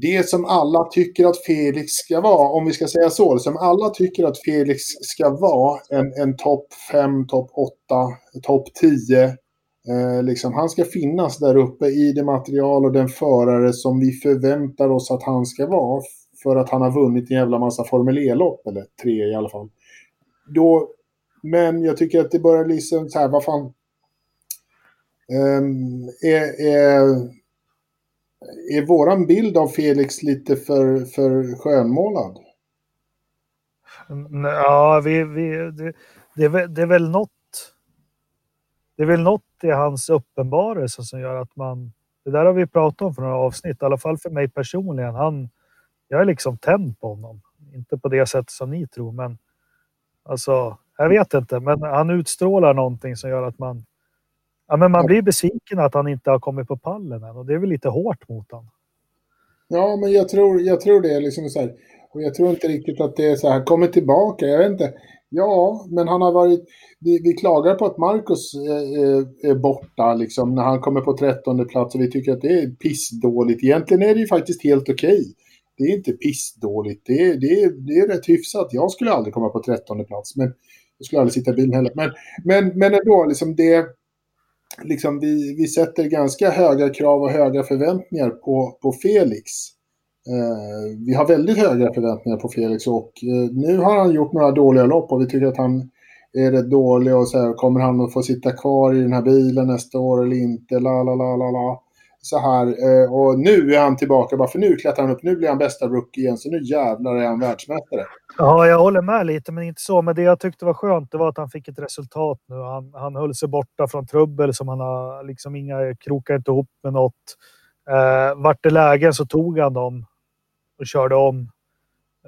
det som alla tycker att Felix ska vara, om vi ska säga så, som alla tycker att Felix ska vara en, en topp 5, topp 8, topp 10. Eh, liksom, han ska finnas där uppe i det material och den förare som vi förväntar oss att han ska vara för att han har vunnit en jävla massa Formel E-lopp, eller tre i alla fall. Då, men jag tycker att det börjar liksom så här, vad fan. Um, är, är, är våran bild av Felix lite för, för skönmålad? Mm, ja, vi, vi, det, det, är väl, det är väl något det är väl något i hans uppenbarelse som gör att man... Det där har vi pratat om för några avsnitt, i alla fall för mig personligen. Han, jag är liksom tänd på honom. Inte på det sätt som ni tror, men alltså, jag vet inte. Men han utstrålar någonting som gör att man Ja, men man blir besviken att han inte har kommit på pallen än och det är väl lite hårt mot honom. Ja, men jag tror, jag tror det är liksom så här. Och jag tror inte riktigt att det är så här, kommer tillbaka, jag vet inte. Ja, men han har varit, vi, vi klagar på att Marcus är, är, borta liksom när han kommer på trettonde plats och vi tycker att det är pissdåligt. Egentligen är det ju faktiskt helt okej. Okay. Det är inte pissdåligt, det är, det, är, det är rätt hyfsat. Jag skulle aldrig komma på trettonde plats, men jag skulle aldrig sitta i bilen heller. Men, men, men ändå, liksom det liksom vi, vi sätter ganska höga krav och höga förväntningar på, på Felix. Eh, vi har väldigt höga förväntningar på Felix och eh, nu har han gjort några dåliga lopp och vi tycker att han är rätt dålig och så här, kommer han att få sitta kvar i den här bilen nästa år eller inte? La, la, la, la, la så här. Eh, och nu är han tillbaka, bara för nu klättrar han upp. Nu blir han bästa rookie igen, så nu jävlar är han världsmästare. Ja, jag håller med lite, men inte så. Men det jag tyckte var skönt det var att han fick ett resultat nu. Han, han höll sig borta från trubbel som han har liksom inga krokar inte ihop med något. Eh, vart det lägen så tog han dem och körde om.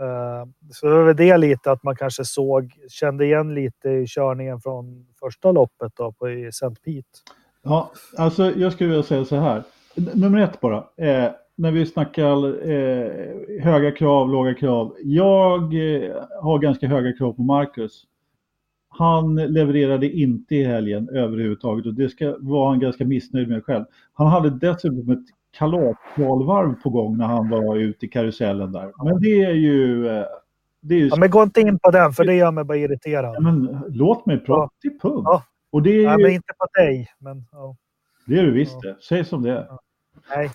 Eh, så det var väl det lite att man kanske såg, kände igen lite i körningen från första loppet då på i St. Pete. Ja, alltså jag skulle vilja säga så här nummer ett bara. Eh, när vi snackar eh, höga krav, låga krav. Jag eh, har ganska höga krav på Marcus. Han levererade inte i helgen överhuvudtaget och det ska, var han ganska missnöjd med själv. Han hade dessutom ett kalaskvalvarv på gång när han var ute i karusellen där. Men det är ju... Eh, det är ju... Ja, men gå inte in på den för det gör mig bara irriterad. Ja, men, låt mig prata till punkt. Ja. Och det är ju... ja, men inte på dig. Men, ja. Det är du visst det. Säg som det är. Ja. Nej.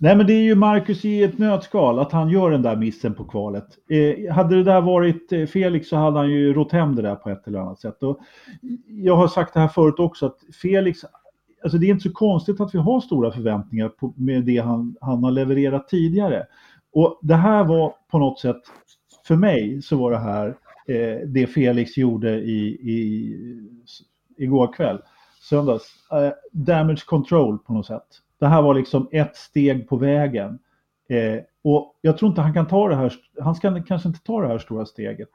Nej, men det är ju Marcus i ett nötskal att han gör den där missen på kvalet. Eh, hade det där varit eh, Felix så hade han ju rått hem det där på ett eller annat sätt. Och jag har sagt det här förut också att Felix, alltså det är inte så konstigt att vi har stora förväntningar på, med det han, han har levererat tidigare. Och det här var på något sätt, för mig så var det här eh, det Felix gjorde i, i, igår kväll, söndags. Eh, damage control på något sätt. Det här var liksom ett steg på vägen. Eh, och jag tror inte han kan ta det här, han ska kanske inte ta det här stora steget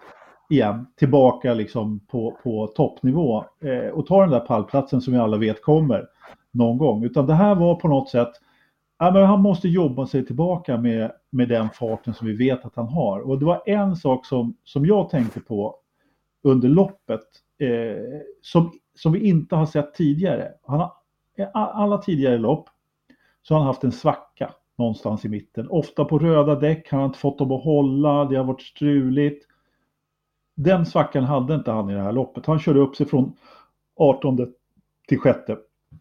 igen, tillbaka liksom på, på toppnivå eh, och ta den där pallplatsen som vi alla vet kommer någon gång. Utan det här var på något sätt, ja, men han måste jobba sig tillbaka med, med den farten som vi vet att han har. Och det var en sak som, som jag tänkte på under loppet eh, som, som vi inte har sett tidigare. Han har, eh, alla tidigare lopp så har han haft en svacka någonstans i mitten. Ofta på röda däck, han har inte fått dem att hålla, det har varit struligt. Den svackan hade inte han i det här loppet. Han körde upp sig från 18 till sjätte.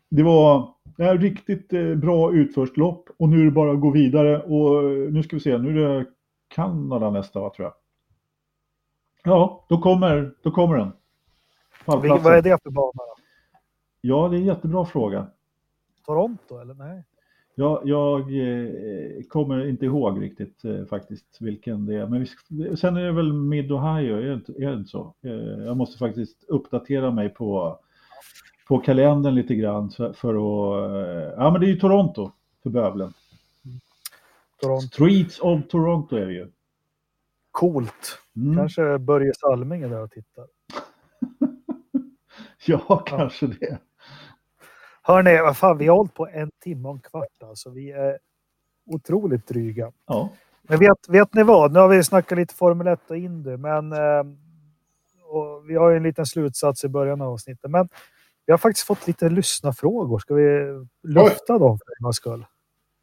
Det var ett riktigt eh, bra utförslopp och nu är det bara att gå vidare och eh, nu ska vi se, nu är det Kanada nästa va, tror jag. Ja, då kommer, då kommer den. Vad är det för bana? Ja, det är en jättebra fråga. Toronto eller nej? Jag, jag eh, kommer inte ihåg riktigt eh, faktiskt vilken det är. Men vi, sen är det väl Mid-Ohio, är, det inte- är det inte så? Eh, jag måste faktiskt uppdatera mig på, på kalendern lite grann för, för att... Ja, men det är ju Toronto för bövelen. Toronto. Streets of Toronto är det ju. Coolt. Mm. Kanske Börje Salming är där och tittar. Ja, kanske det. Hörni, vad fan, vi har hållit på en timme och en kvart alltså. Vi är otroligt dryga. Ja. Men vet, vet ni vad? Nu har vi snackat lite Formel 1 och Indy, men eh, och vi har ju en liten slutsats i början av avsnittet. Men vi har faktiskt fått lite lyssnarfrågor. Ska vi lufta dem för en gångs skull?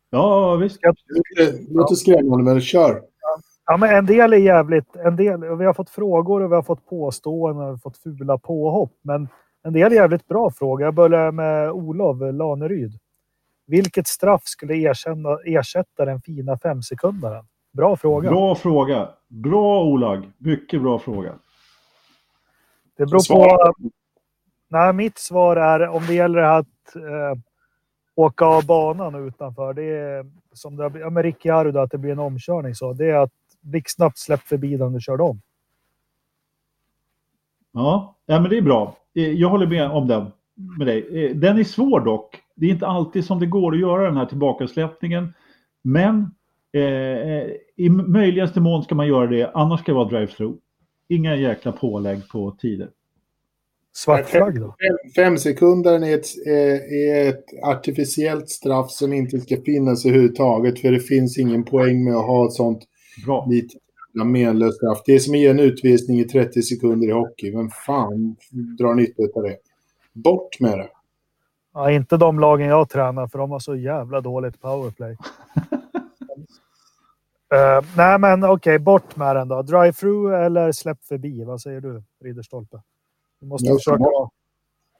ja, visst. Det låter skrämmande, men kör. Ja, men en del är jävligt... En del, och vi har fått frågor och vi har fått påståenden och vi har fått fula påhopp. Men en del jävligt bra frågor. Jag börjar med Olof Laneryd. Vilket straff skulle erkänna, ersätta den fina femsekundaren? Bra fråga. Bra fråga. Bra Olag. Mycket bra fråga. Det beror på... Nej, mitt svar är om det gäller att eh, åka av banan utanför. Det är som det har ja, med Ricciardo, att det blir en omkörning. Så det är att blixtsnabbt släpp förbi den du körde om. Ja, ja men det är bra. Eh, Jag håller med om den med dig. Eh, Den är svår dock. Det är inte alltid som det går att göra den här tillbakasläppningen. Men eh, i möjligaste mån ska man göra det. Annars ska det vara drive-through. Inga jäkla pålägg på tider. Svart flagg då? Fem, fem sekunder är ett, är, är ett artificiellt straff som inte ska finnas överhuvudtaget. För det finns ingen poäng med att ha ett sånt Bra. lite menlöst straff. Det är som att ge en utvisning i 30 sekunder i hockey. Vem fan drar nytta av det? Bort med det. Ja, inte de lagen jag tränar för de har så jävla dåligt powerplay. Eh, nej men okej, bort med den då. Drive-through eller släpp förbi? Vad säger du, Ridderstolpe? Du måste Jag försöka... ska-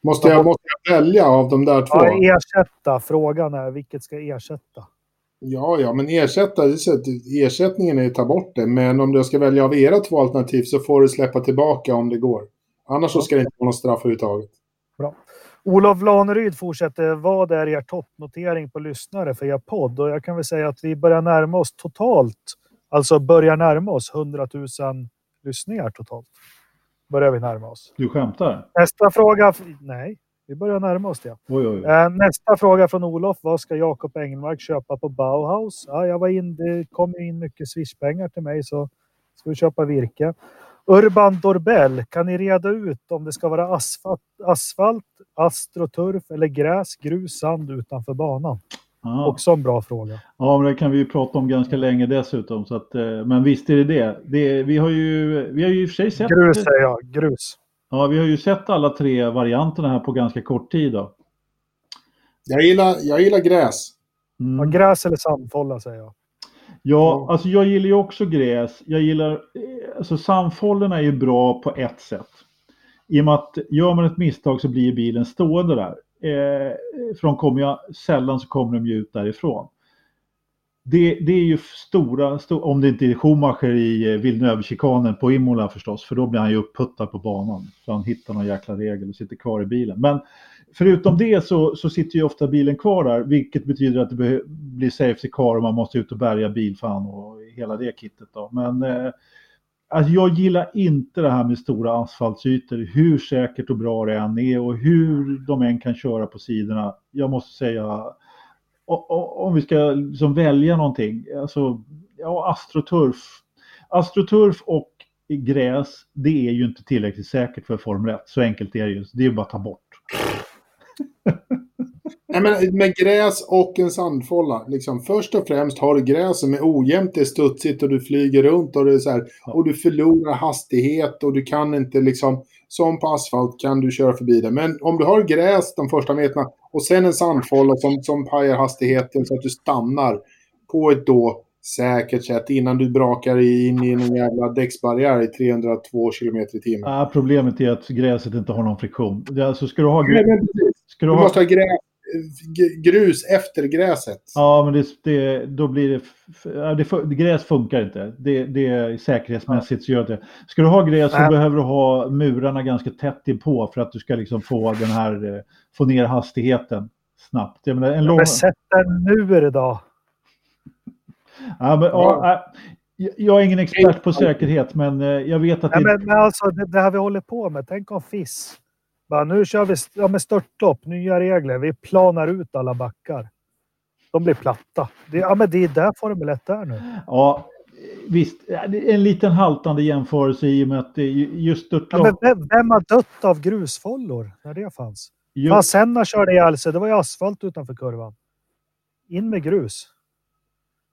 Måste jag, måste jag välja av de där två? Ja, ersätta. Frågan är vilket ska ersätta? Ja, ja, men ersätta, ersättningen är att ta bort det. Men om du ska välja av era två alternativ så får du släppa tillbaka om det går. Annars så ska det inte vara någon straff överhuvudtaget. Olof Laneryd fortsätter. Vad är er toppnotering på lyssnare för er podd? Och jag kan väl säga att vi börjar närma oss totalt, alltså börjar närma oss 100 000 lyssningar totalt. Börjar vi närma oss. Du skämtar? Nästa fråga. Nej, vi börjar närma oss det. Oj, oj, oj. Eh, Nästa fråga från Olof. Vad ska Jakob Engelmark köpa på Bauhaus? Ja, jag var in, det kom in mycket swishpengar till mig så ska vi köpa virke. Urban Dorbell, kan ni reda ut om det ska vara asfalt, asfalt astroturf eller gräs, grus, sand utanför banan? Ja. Också en bra fråga. ja, men det kan vi ju prata om ganska länge dessutom. Så att, eh, men visst är det det. det vi, har ju, vi har ju i och för sig sett... Grus säger jag, grus. Ja, vi har ju sett alla tre varianterna här på ganska kort tid. Då. Jag gillar, jag gillar gräs. Ja, Mm. gräs eller sandfålla säger jag. Ja, alltså jag gillar ju också gräs. Jag gillar, eh, alltså sandfållorna är ju bra på ett sätt. I och med att gör man ett misstag så blir bilen stående där. Eh, för de kommer ju, sällan så kommer de ju ut därifrån. Det, det är ju stora, sto- om det inte är Schumacher i eh, Villeneuve-chikanen på Imola förstås, för då blir han ju uppputtad på banan. För han hittar någon jäkla regel och sitter kvar i bilen. Men förutom det så, så sitter ju ofta bilen kvar där, vilket betyder att det blir safety car och man måste ut och bärga bilfan och hela det kittet. Då. Men eh, alltså jag gillar inte det här med stora asfaltsytor, hur säkert och bra det än är och hur de än kan köra på sidorna. Jag måste säga, o- o- om vi ska liksom välja någonting, alltså ja, astroturf. Astroturf och gräs, det är ju inte tillräckligt säkert för Formel 1. Så enkelt är det ju. Det är ju bara att ta bort. Nej, men med gräs och en sandfålla. Liksom, först och främst har du gräs som är ojämnt, det är studsigt och du flyger runt och, det är så här, och du förlorar hastighet och du kan inte liksom, som på asfalt kan du köra förbi det. Men om du har gräs de första meterna och sen en sandfålla som, som pajar hastigheten så att du stannar på ett då säkert sätt innan du brakar in i en jävla däcksbarriär i 302 km i timmen. Ah, problemet är att gräset inte har någon friktion. Alltså, ska du ha, grä- men Du du måste ha grä, g- grus efter gräset. Ja, men det, det, då blir det... det gräs funkar inte. Det, det är säkerhetsmässigt så gör det. Ska du ha gräs så behöver du ha murarna ganska tätt inpå för att du ska liksom få den här... eh, Få ner hastigheten. snabbt. Jag menar, en lång... Men sätt en mur då. ja, men, ja, äh, jag- är ingen expert på säkerhet, men eh, jag vet att det... men, men alltså det, det här vi håller på med, tänk om FIS. Bara, nu kör vi ja, med störtlopp, nya regler. Vi planar ut alla backar. De blir platta. Det, ja, men det är där Formel 1 är nu. Ja, visst. Ja, En liten haltande jämförelse i och med att det är ju- just Ja, störtlopp... vem, vem har dött av grusfollor när det fanns? ju- Fan, Senna körde ihjäl sig. Det var ju asfalt utanför kurvan. In med grus.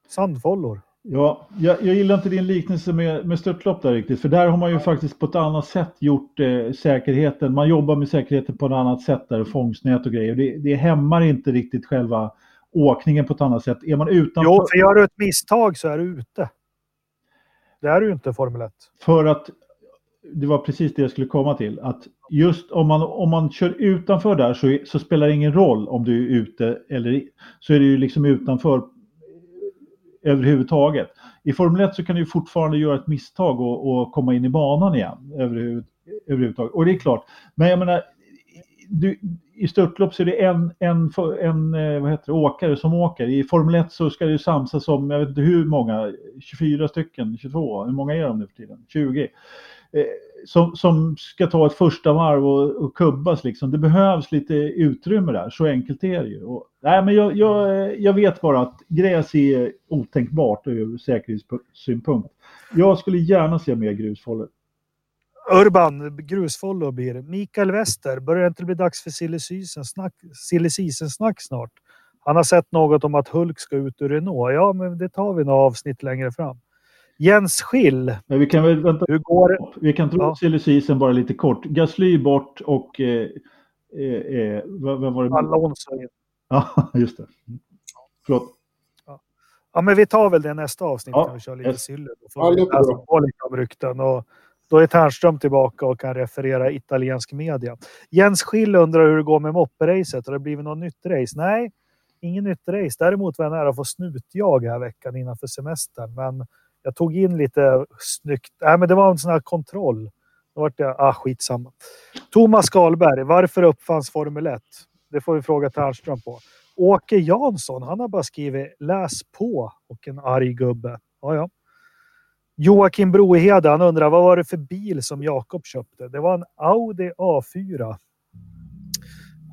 Sandfollor. Ja, jag, jag gillar inte din liknelse med, med störtlopp där riktigt, för där har man ju faktiskt på ett annat sätt gjort eh, säkerheten. Man jobbar med säkerheten på ett annat sätt där, fångstnät och grejer. Det, det hämmar inte riktigt själva åkningen på ett annat sätt. Är man utanför... Jo, för gör du ett misstag så är du ute. Det är du inte i Formel 1. För att det var precis det jag skulle komma till. Att just om man, om man kör utanför där så, så spelar det ingen roll om du är ute eller så är du ju liksom utanför överhuvudtaget. I Formel 1 så kan du fortfarande göra ett misstag och, och komma in i banan igen överhuvud, överhuvudtaget. Och det är klart, men jag menar du, i störtlopp så är det en, en, en eh, vad heter det, åkare som åker. I Formel 1 så ska det ju samsas om, jag vet inte hur många, 24 stycken, 22, hur många är de nu för tiden? 20. Som, som ska ta ett första varv och, och kubbas liksom. Det behövs lite utrymme där, så enkelt är det ju. Och, nej, men jag, jag, jag vet bara att gräs är otänkbart ur säkerhetssynpunkt. Jag skulle gärna se mer grusfållor. Urban, grusfållor blir det. Mikael Wester, börjar det inte bli dags för silly season-snack snart? Han har sett något om att Hulk ska ut ur Renault. Ja, men det tar vi några avsnitt längre fram. Jens Schill, Men vi kan väl vänta hur går det? Vi kan tro Ja. silly bara lite kort. Gasly bort och... Eh, eh, eh, vad, vad var det? Alonso in. Ja, just det. Förlåt. Ja, men vi tar väl det nästa avsnitt. Ja, Kan vi köra lite yes. sylle. Då Ja, får vi läsa på lite om rykten. Och då är Ternström tillbaka och kan referera italiensk media. Jens Schill undrar hur det går med mopperacet. Har det blivit något nytt race? Nej, ingen nytt race. Däremot var jag nära att få snutjag här veckan innanför semestern. Men jag tog in lite snyggt. Nej, men det var en sån här kontroll. Då vart jag, ah skitsamma. Thomas Karlberg, varför uppfanns Formel 1? Det får vi fråga Ternström på. Åke Jansson, han har bara skrivit läs på och en arg gubbe. Ja, ja. Joakim Brohede, han undrar vad var det för bil som Jakob köpte? Det var en Audi A4.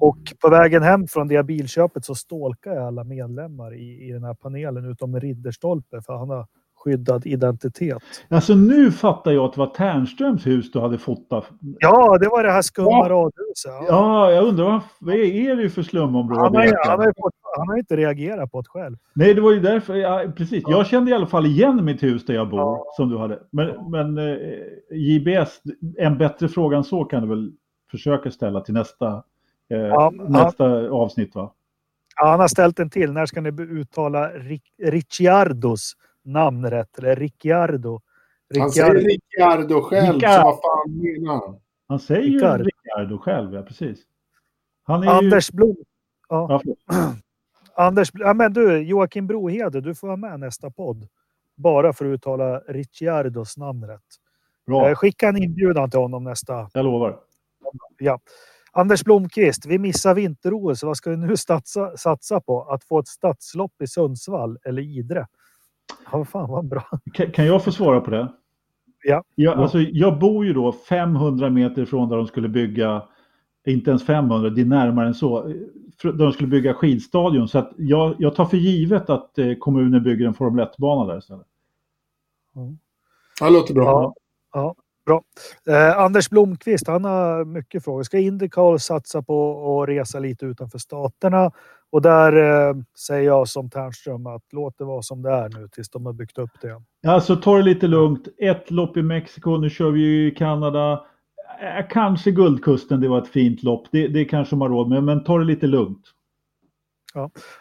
Och på vägen hem från det bilköpet så stalkade jag alla medlemmar i, i den här panelen utom Ridderstolpe för han har skyddad identitet. Alltså nu fattar jag att det var Ternströms hus du hade fotat. Ja, det var det här skumma Ja. radhuset. Ja. Ja, jag undrar vad, är det för slumområde? Han, har, han, har han har inte reagerat på det själv. Nej, det var ju därför. Ja, precis. Jag kände i alla fall igen mitt hus där jag bor, Ja. som du hade. Men, men eh, JBS, en bättre fråga än så kan du väl försöka ställa till nästa, eh, nästa avsnitt, va? Ja, han har ställt en till. När ska ni uttala Ric- Ricciardos namn rätt? Eller Ricciardo? Han säger Ricciardo. Ricciardo själv, Ricciardo. så vad fan menar han? Han säger ju Ricardo själv, ja precis. Han är ju... Anders Blom. Ja, förlåt. Anders, ja, men du, Joakim Brohede, du får vara med nästa podd. Bara för att uttala Ricciardos namn rätt. bra, Eh, Skicka en inbjudan till honom nästa. jag lovar. Ja. Anders Blomqvist, vi missar vinter-OS. Vad ska vi nu satsa, satsa på? Att få ett stadslopp i Sundsvall eller Idre? Ja, fan vad bra. Kan, kan jag få svara på det? Ja. Jag, alltså, jag bor ju då 500 meter från där de skulle bygga, inte ens 500, det är närmare än så, där de skulle bygga skidstadion. Så att jag, jag tar för givet att eh, kommunen bygger en Formel 1-bana där istället. Det låter bra. Ja, ja bra. Eh, Anders Blomqvist, han har mycket frågor. Ska Indycar satsa på att resa lite utanför staterna? Och där eh, säger jag som Ternström att låt det vara som det är nu tills de har byggt upp det. Alltså ta det lite lugnt. Ett lopp i Mexiko, nu kör vi ju i Kanada. Eh, Kanske Guldkusten, det var ett fint lopp. Det, det kanske man har råd med, men ta det lite lugnt.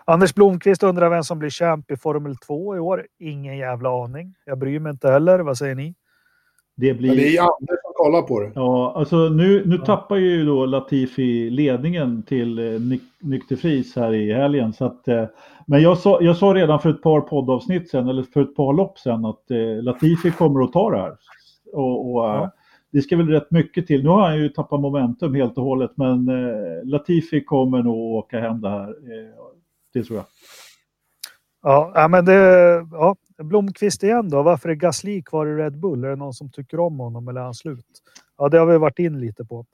Anders Blomqvist undrar vem som blir champ i Formel 2 i år. Ingen jävla aning. Jag bryr mig inte heller. Vad säger ni? Det blir... Det är Anders som kollar på det. Ja, alltså nu, nu Ja. tappar ju då Latifi ledningen till eh, Nykterfris här i helgen. Så att, eh, men jag sa, jag sa redan för ett par poddavsnitt sen, eller för ett par lopp sen, att eh, Latifi kommer att ta det här. Och, och, eh, Ja. det ska väl rätt mycket till. Nu har han ju tappat momentum helt och hållet, men eh, Latifi kommer nog åka hem det här. Eh, det tror jag. Ja, men det, ja, Blomqvist igen då. Varför är Gasly kvar i Red Bull? Är det någon som tycker om honom eller är han slut? Ja, det har vi varit in lite på.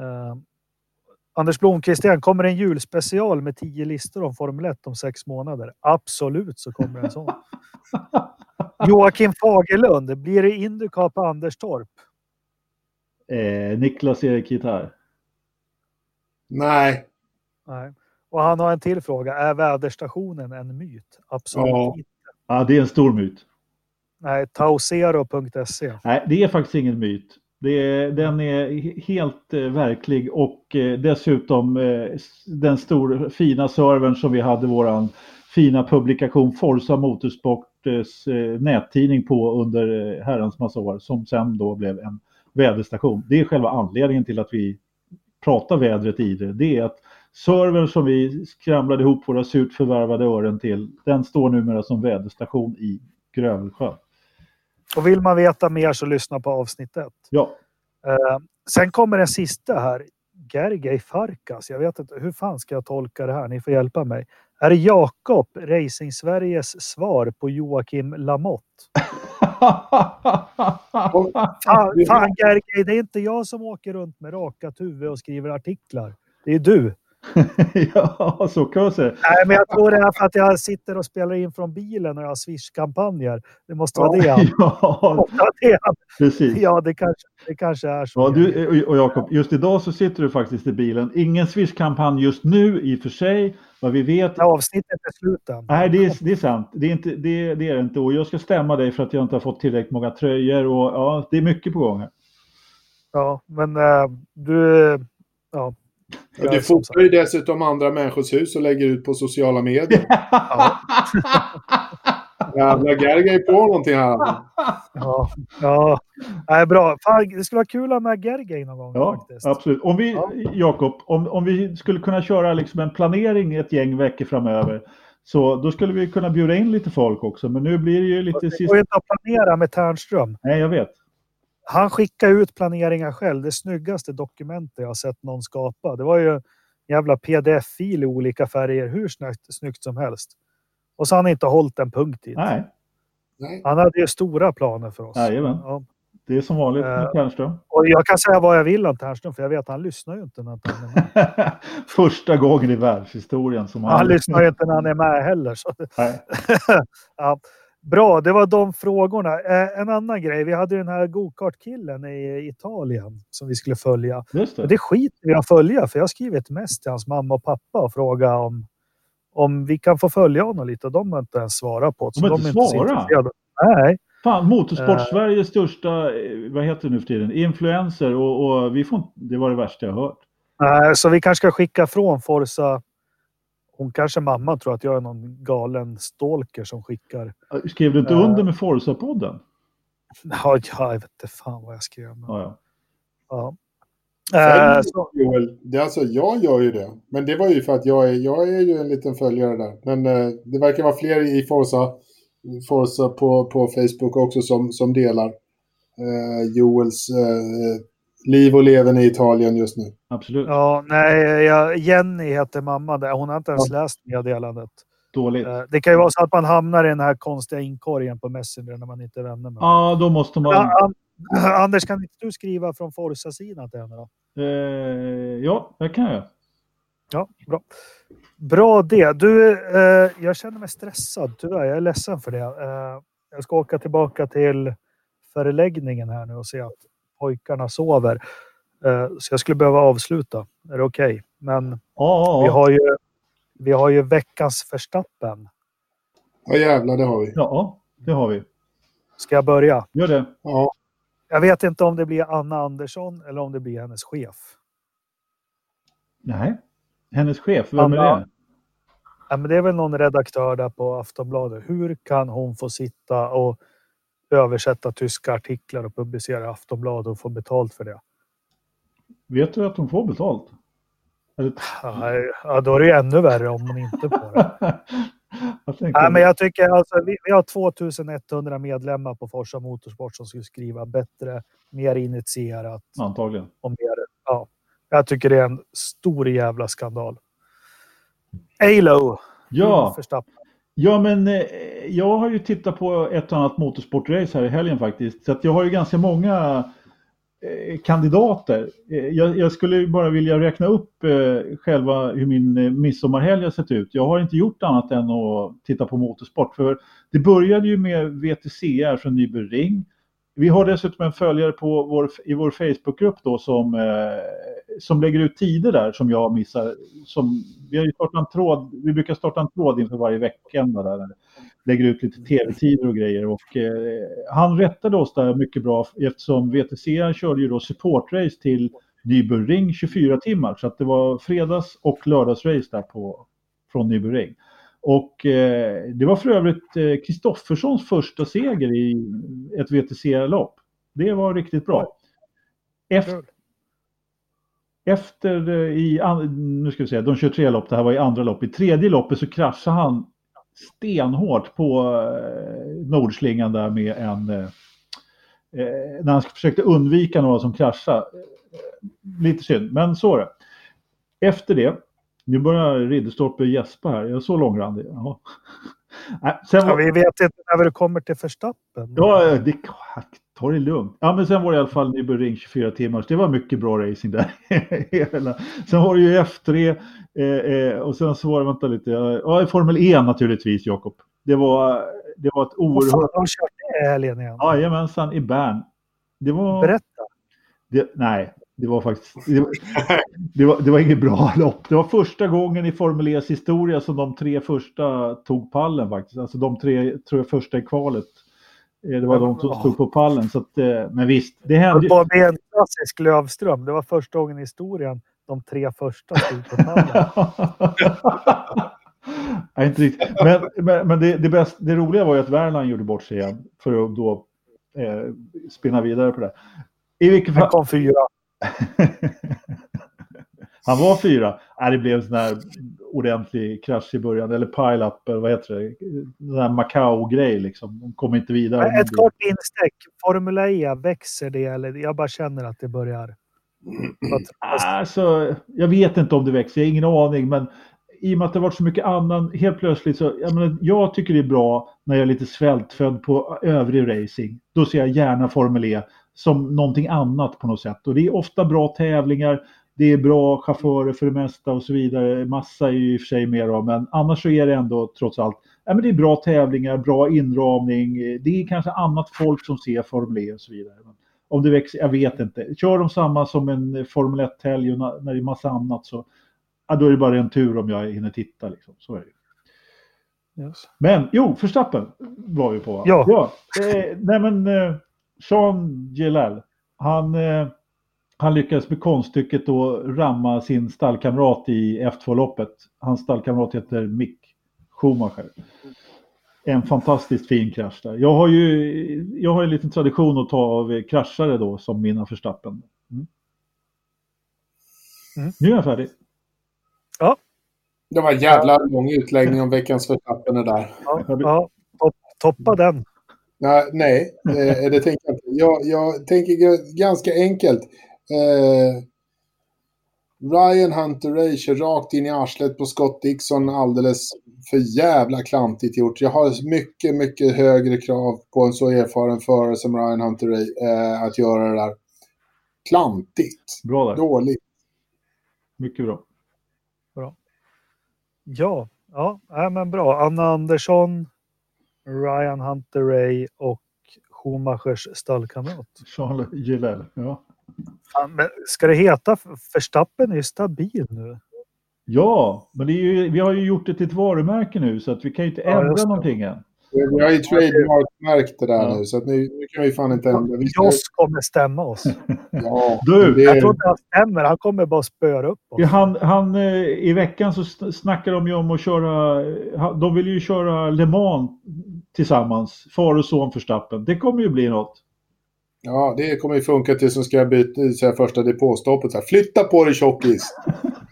Uh, Anders Blomqvist igen. Kommer en julspecial med tio listor om Formel 1 om sex månader? Absolut så kommer en sån. Joakim Fagerlund. Blir det Indycar på Anderstorp? Eh, Niklas Erik Gitarr. Nej. Nej. Och han har en till fråga. Är väderstationen en myt? Absolut ja. inte. Ja, det är en stor myt. Nej, tausero.se. Nej, det är faktiskt ingen myt. Det är, den är helt eh, verklig och eh, dessutom eh, den stora fina servern som vi hade våran fina publikation Forza Motorsports eh, nättidning på under eh, herrans massa år som sen då blev en väderstation. Det är själva anledningen till att vi pratar vädret i det. Det är att servern som vi skramlade ihop våra surt förvärvade ören till, den står numera som väderstation i Grövelsjön. Och vill man veta mer så lyssna på avsnitt ett. Ja. Eh, sen kommer den sista här. Gergej Farkas. Jag vet inte, hur fan ska jag tolka det här? Ni får hjälpa mig. Är Jakob, Racing Sveriges svar på Joakim Lamotte? fan, fan Gergej, det är inte jag som åker runt med rakat huvud och skriver artiklar. Det är du. ja, så kan man säga. Nej, men jag tror det är för att jag sitter och spelar in från bilen och jag har Swish-kampanjer. Det måste vara ja, det. Ja, det. precis. Ja, det kanske, det kanske är så. Ja, du, och Jakob, just idag så sitter du faktiskt i bilen. Ingen Swish-kampanj just nu i och för sig. Vad vi vet. Ja, avsnittet är slut. Nej, det är, det är sant. Det är, inte, det, det är det inte. Och jag ska stämma dig för att jag inte har fått tillräckligt många tröjor. Och, ja, det är mycket på gång. Här. Ja, men äh, du... Ja, och du fotar ju dessutom andra människors hus och lägger ut på sociala medier. ja. Jävla Gerga är på någonting här. Ja, ja. Nej, bra. Fan, det skulle vara kul att ha med Gergej någon gång. Ja, faktiskt. absolut. Om vi, ja. Jakob, om, om vi skulle kunna köra liksom en planering ett gäng veckor framöver. Så då skulle vi kunna bjuda in lite folk också. Men nu blir det ju lite... Det går ju inte att planera med Tärnström. Nej, jag vet. Han skickade ut planeringar själv. Det snyggaste dokumentet jag har sett någon skapa. Det var ju en jävla pdf-fil i olika färger. Hur snyggt, snyggt som helst. Och så har han inte hållit en punkt dit. Nej. Han hade ju stora planer för oss. Jajamän. Ja. Det är som vanligt med uh, Ternström. Och jag kan säga vad jag vill om Ternström, för jag vet att han lyssnar ju inte när han är med. Första gången i världshistorien som han... Han lyssnar ju inte när han är med heller. Så. Nej. ja. Bra, det var de frågorna. Eh, en annan grej, vi hade den här gokartkillen i Italien som vi skulle följa. Just det. det skiter vi att följa, för jag har skrivit ett mess till hans mamma och pappa och frågat om, om vi kan få följa honom lite. De har inte ens svarat på det. De har inte svarat? Nej. Fan, Motorsport uh, Sveriges största, eh, vad heter det nu för tiden, influencer och, och, vi får, det var det värsta jag hört. Nej, uh, så vi kanske ska skicka från Forza hon kanske mamma tror att jag är någon galen stalker som skickar. Skrev du inte uh, under med Forza-podden? Ja, jag vet inte fan vad jag skrev. Men... Ja, ja. ja. Uh, så... Joel, det alltså, jag gör ju det. Men det var ju för att jag är, jag är ju en liten följare där. Men uh, det verkar vara fler i Forza, Forza på, på Facebook också som, som delar uh, Joels liv och leven i Italien just nu. Absolut. Ja, nej, jag, Jenny heter mamma där. Hon har inte ens ja. läst meddelandet. Dåligt. Eh, det kan ju vara så att man hamnar i den här konstiga inkorgen på Messenger när man inte är vänner med Ja, då måste man... Ja, Anders, kan inte du skriva från Forza-sidan till henne då? Eh, ja, det kan jag. Ja, bra. Bra det. Du, eh, jag känner mig stressad tyvärr. Jag är ledsen för det. Eh, jag ska åka tillbaka till förläggningen här nu och se att pojkarna sover. Eh, så jag skulle behöva avsluta. Är det okej? Okay? Men ja, vi, har ju, vi har ju veckans förstappen. Ja jävlar, det har vi. Ja, det har vi. Ska jag börja? Gör det. Ja. Jag vet inte om det blir Anna Andersson eller om det blir hennes chef. Nej, hennes chef, vem Anna, är det? Ja, men det är väl någon redaktör där på Aftonbladet. Hur kan hon få sitta och översätta tyska artiklar och publicera i Aftonbladet och få betalt för det. Vet du att hon får betalt? Ja, då är det ju ännu värre om hon inte får det. Nej, men jag tycker alltså, vi, vi har 2100 medlemmar på Forsa Motorsport som skulle skriva bättre, mer initierat. Antagligen. Och mer, ja. Jag tycker det är en stor jävla skandal. Alo. Ja. Förstappen. Ja, men eh, jag har ju tittat på ett och annat motorsportrace här i helgen faktiskt. Så att jag har ju ganska många eh, kandidater. Eh, jag, jag, skulle bara vilja räkna upp eh, själva hur min eh, midsommarhelg har sett ut. Jag har inte gjort annat än att titta på motorsport. För det började ju med VTCR från Nybyring vi har dessutom en följare på vår, i vår Facebookgrupp då som, eh, som lägger ut tider där som jag missar. Som, vi, har ju startat en tråd, vi brukar starta en tråd inför varje vecka där, lägger ut lite tv-tider och grejer. Och, eh, han rättade oss där mycket bra eftersom VTC körde ju då supportrace till Nybyring 24 timmar. Så att det var fredags och lördagsrace där på, från Nybyring. Och eh, det var för övrigt Kristofferssons eh, första seger i ett VTC-lopp. Det var riktigt bra. Efter, efter eh, i, nu ska vi se, de 23 lopp, det här var i andra lopp. I tredje loppet så kraschade han stenhårt på eh, Nordslingan där med en... Eh, eh när han försökte undvika några som kraschade. Lite synd, men så är det. Efter det nu börjar Ridderstolpe gäspa här. Jag är så långrandig. Ja. Sen var... ja, vi vet inte när det kommer till Förstappen. Ja, det, ta det lugnt. Ja, men sen var det i alla fall Nybro Ring 24 timmar. Det var mycket bra racing där. sen har du ju F3 eh, eh, och sen så var det, vänta lite, ja, Formel E naturligtvis, Jakob. Det var, det var ett oerhört... Vad fan, de kört det i helgen igen? Jajamensan, i Bern. Det var... Berätta. Det, nej, det var faktiskt det var, det var, det var inget bra lopp. Det var första gången i Formel E's historia som de tre första tog pallen faktiskt. Alltså de tre tror jag, första i kvalet. Eh, det var de som stod på pallen. Så att, eh, men visst, det hände. Det var en klassisk Lövström. Det var första gången i historien de tre första stod på pallen. Nej, inte riktigt. Men, men, men det, det, bäst, det roliga var ju att Värland gjorde bort sig igen för att då eh, spinna vidare på det. I vilket fall... Han kom fyra. Han var fyra. Nej, det blev en sån här ordentlig krasch i början, eller pile-up, eller vad heter det? En här Macau-grej liksom. De kom inte vidare. Ett kort instick. Formula E, växer det eller? Jag bara känner att det börjar... Alltså, jag vet inte om det växer, jag har ingen aning, men i och med att det har varit så mycket annan, helt plötsligt så, jag, menar, jag tycker det är bra när jag är lite svältfödd på övrig racing. Då ser jag gärna Formel E som någonting annat på något sätt. Och det är ofta bra tävlingar, det är bra chaufförer för det mesta och så vidare. Massa är ju i och för sig mer av, men annars så är det ändå trots allt, ja men det är bra tävlingar, bra inramning, det är kanske annat folk som ser Formel E och så vidare. Om det växer, jag vet inte. Kör de samma som en Formel 1-helg och när det är massa annat så, ja, då är det bara en tur om jag hinner titta liksom. Så är det. Yes. Men jo, Förstappen var vi på. Ja. ja. Eh, nej men eh, Sean Gillel, han, eh, han lyckades med konststycket att ramma sin stallkamrat i F2-loppet. Hans stallkamrat heter Mick Schumacher. En fantastiskt fin krasch där. Jag har ju jag har en liten tradition att ta av kraschare då som mina förstappen. Mm. Mm. Nu är jag färdig. Ja. Det var en jävla lång utläggning om veckans förstappen där. Ja, ja. Toppa den. Nej, nej eh, det tänker jag inte. Jag, jag tänker ganska enkelt. Eh, Ryan Hunter Ray kör rakt in i arslet på Scott Dixon alldeles för jävla klantigt gjort. Jag har mycket, mycket högre krav på en så erfaren förare som Ryan Hunter Ray eh, att göra det där. Klantigt. Bra där. Dåligt. Mycket bra. Bra. Ja, ja, men bra. Anna Andersson, Ryan Hunter Ray och Schumachers stallkamrat. Charles Gillel, ja. Men ska det heta Verstappen är stabil nu? Ja, men ju, vi har ju gjort det till ett varumärke nu så att vi kan ju inte ja, ändra någonting än. Vi har ju trademark-märkt det där ja. nu, så att nu, nu kan vi fan inte ändra. Vi ska... Joss kommer stämma oss. ja, du, det... Jag tror inte han stämmer, han kommer bara spöra upp oss. Han, han, eh, I veckan så snackar de ju om att köra, de vill ju köra Le Mans tillsammans, far och son för stappen. Det kommer ju bli något. Ja, det kommer ju funka till som ska byta säga, första depåstoppet. Flytta på dig tjockis!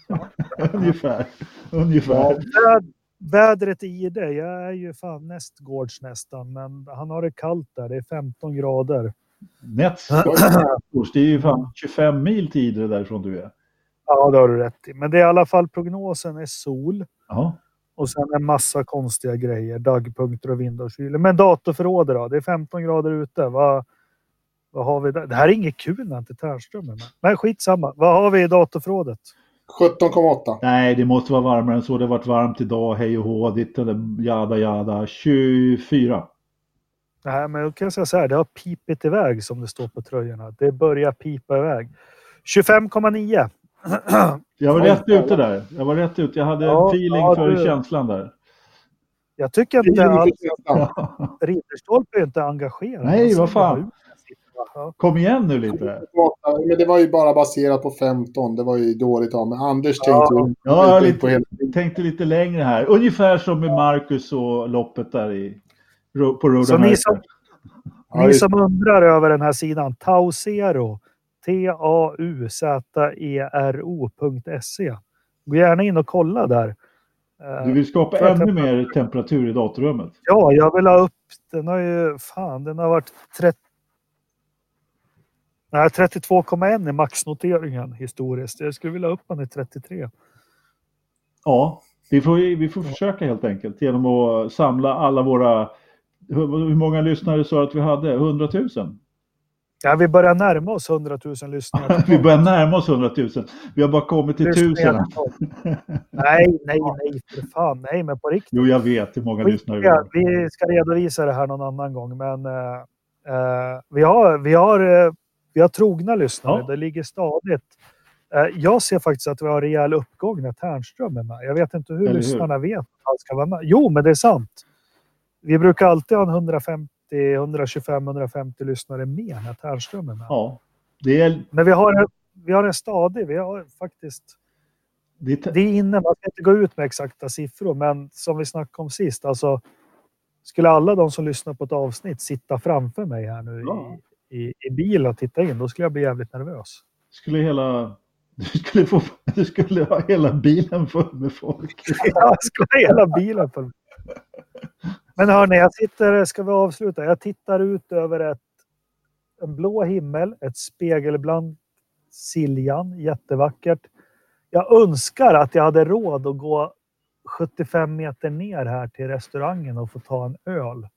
Ungefär. Ungefär. Ja. Vädret i det. Jag är ju fan nästgårds nästan, men han har det kallt där. Det är 15 grader. Nästgårds, det är ju fan 25 mil tidigare därifrån du är. Ja, det har du rätt i. Men det är i alla fall prognosen är sol. Ja. Och sen en massa konstiga grejer, dagpunkter och vind och kyla. Men datorförrådet då? Det är 15 grader ute. Vad, vad har vi där? Det här är inget kul när inte Tärnström är med. Men skitsamma. Vad har vi i datorförrådet? 17,8. Nej, det måste vara varmare än så. Det har varit varmt idag, hej och hå, ditt eller jada jada. 24. Nej, men då kan jag säga så här. Det har pipit iväg som det står på tröjorna. Det börjar pipa iväg. 25,9. Jag var rätt ute där. Jag var rätt ute. Jag hade Ja, feeling ja, för du- känslan där. Jag tycker inte alls Ja. Ridderstolpe är inte engagerad. Nej, ser vad fan. Ja. Kom igen nu lite. Men det var ju bara baserat på 15. Det var ju dåligt av mig. Anders Ja. tänkte ju Ja, ut på hela... lite, tänkte lite längre här. Ungefär som med Marcus och loppet där i, på Road Så ni som, Ja, ni som undrar över den här sidan, Tauzero, T-A-U-Z-E-R-O.se. Gå gärna in och kolla där. Eh, Du vill skapa ännu temperatur. mer temperatur i datorrummet. Ja, jag vill ha upp, den har ju, fan, den har varit 30, nej, 32,1 i maxnoteringen historiskt. Jag skulle vilja upp den i 33. Ja, vi får, vi får försöka helt enkelt genom att samla alla våra... Hur, hur många lyssnare sa att vi hade? 100 000? Ja, vi börjar närma oss 100 000 lyssnare. vi börjar närma oss 100 000. Vi har bara kommit till Lyssningar. 1000. Nej, nej, nej, för fan. Nej, men på riktigt. Jo, jag vet hur många lyssnare vi har. vi ska redovisa det här någon annan gång, men eh, vi, har, vi, har, eh, vi har trogna lyssnare. Ja. Det ligger stadigt. Eh, jag ser faktiskt att vi har rejäl uppgång när Tärnström är med. Jag vet inte hur Eller hur? lyssnarna vet att han ska vara med. Jo, men det är sant. Vi brukar alltid ha en 150, 125, 150 lyssnare mer när Tärnström är med. Ja, det är... Men vi har, en, vi har en stadig. Vi har faktiskt Det är det är inne, man ska inte gå ut med exakta siffror, men som vi snackade om sist, alltså skulle alla de som lyssnar på ett avsnitt sitta framför mig här nu Ja. i, i, i bilen och titta in, då skulle jag bli jävligt nervös. skulle hela... Du skulle, få, du skulle ha hela bilen full med folk. Jag skulle ha hela bilen full. Men hörni, jag sitter, ska vi avsluta? Jag tittar ut över ett, en blå himmel, ett spegelblankt Siljan, jättevackert. Jag önskar att jag hade råd att gå 75 meter ner här till restaurangen och få ta en öl.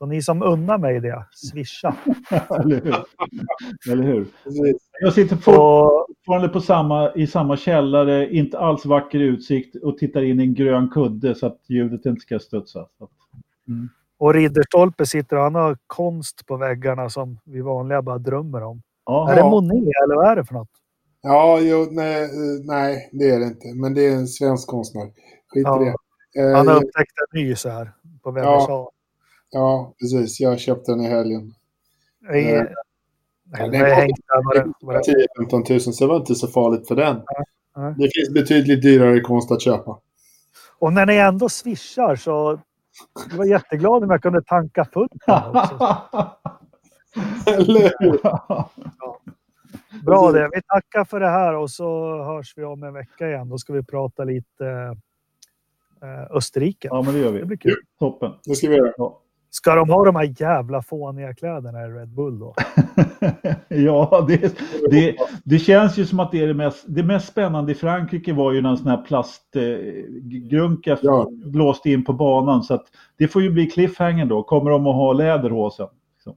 Så ni som unnar mig det, swisha. Eller hur? Eller hur? Jag sitter fortfarande på samma, i samma källare, inte alls vacker utsikt och tittar in i en grön kudde så att ljudet inte ska studsa. Att- och Ridderstolpe sitter och han har konst på väggarna som vi vanliga bara drömmer om. Ja, Är det Monet eller vad är det för något? Ja, jo, nej, eh, nej, det är det inte. Men det är en svensk konstnär. Skit Ja. i det. Eh, Han har jag- upptäckt en ny så här på Vänersal. Ja, precis. Jag köpte den i helgen. Ja. Ja, nej, den det det, det, 10-15 tusen, så det var inte så farligt för den. nej. Det finns betydligt dyrare konst att köpa. Och när ni ändå swishar så jag var jätteglad om jag kunde tanka fullt. Eller hur? Bra det. Vi tackar för det här och så hörs vi om en vecka igen. Då ska vi prata lite eh, Österrike. ja, men det gör Det vi. blir kul. Toppen. Det ska vi göra. Ja. Ska de ha de här jävla fåniga kläderna i Red Bull då? ja, det, det, det känns ju som att det är det mest, det mest spännande i Frankrike var ju när en sån här plastgrunka Ja. blåste in på banan. Så att det får ju bli cliffhanger då. Kommer de att ha läderhosen? Så.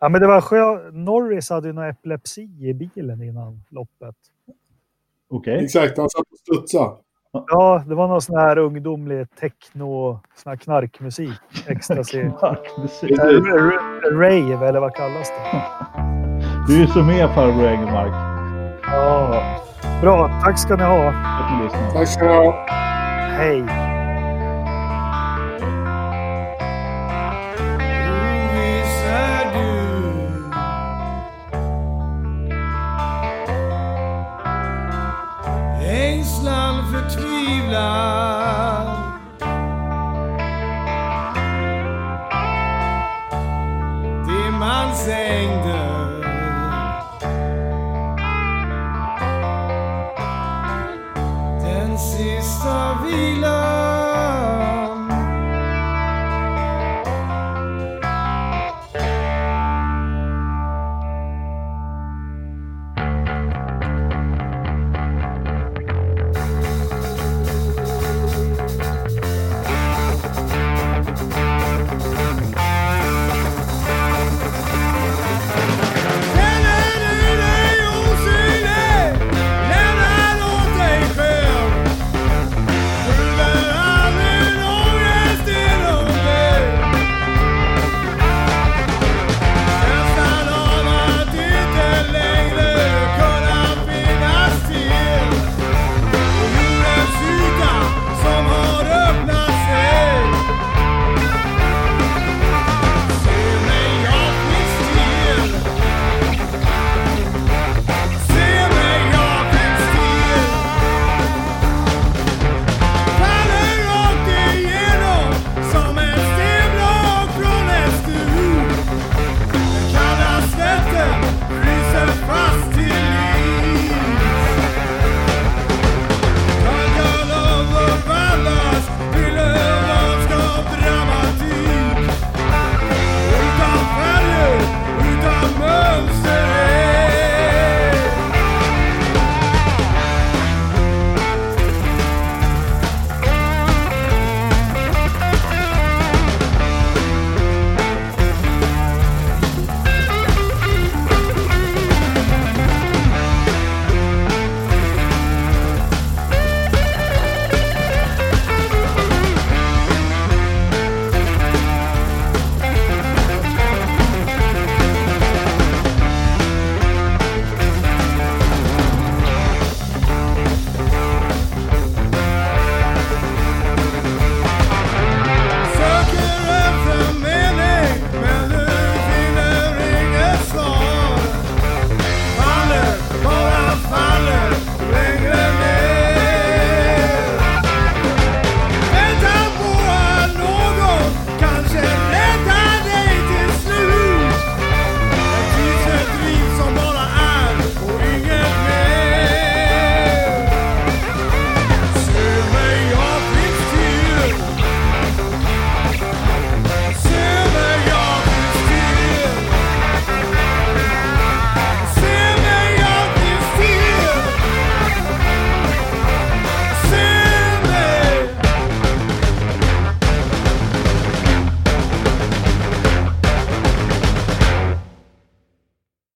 Ja, men det var skö... Norris hade ju någon epilepsi i bilen innan loppet. Okej. Exakt, han satt och studsade. Ja, det var någon sån här ungdomlig techno, sån här knarkmusik. Ecstasy. Knarkmusik. Rave eller vad kallas det? Du är som är farbror Engelmark. Ja. Bra, tack ska ni ha. Tack ska ni ha. Hej! Ängslan, förtvivlan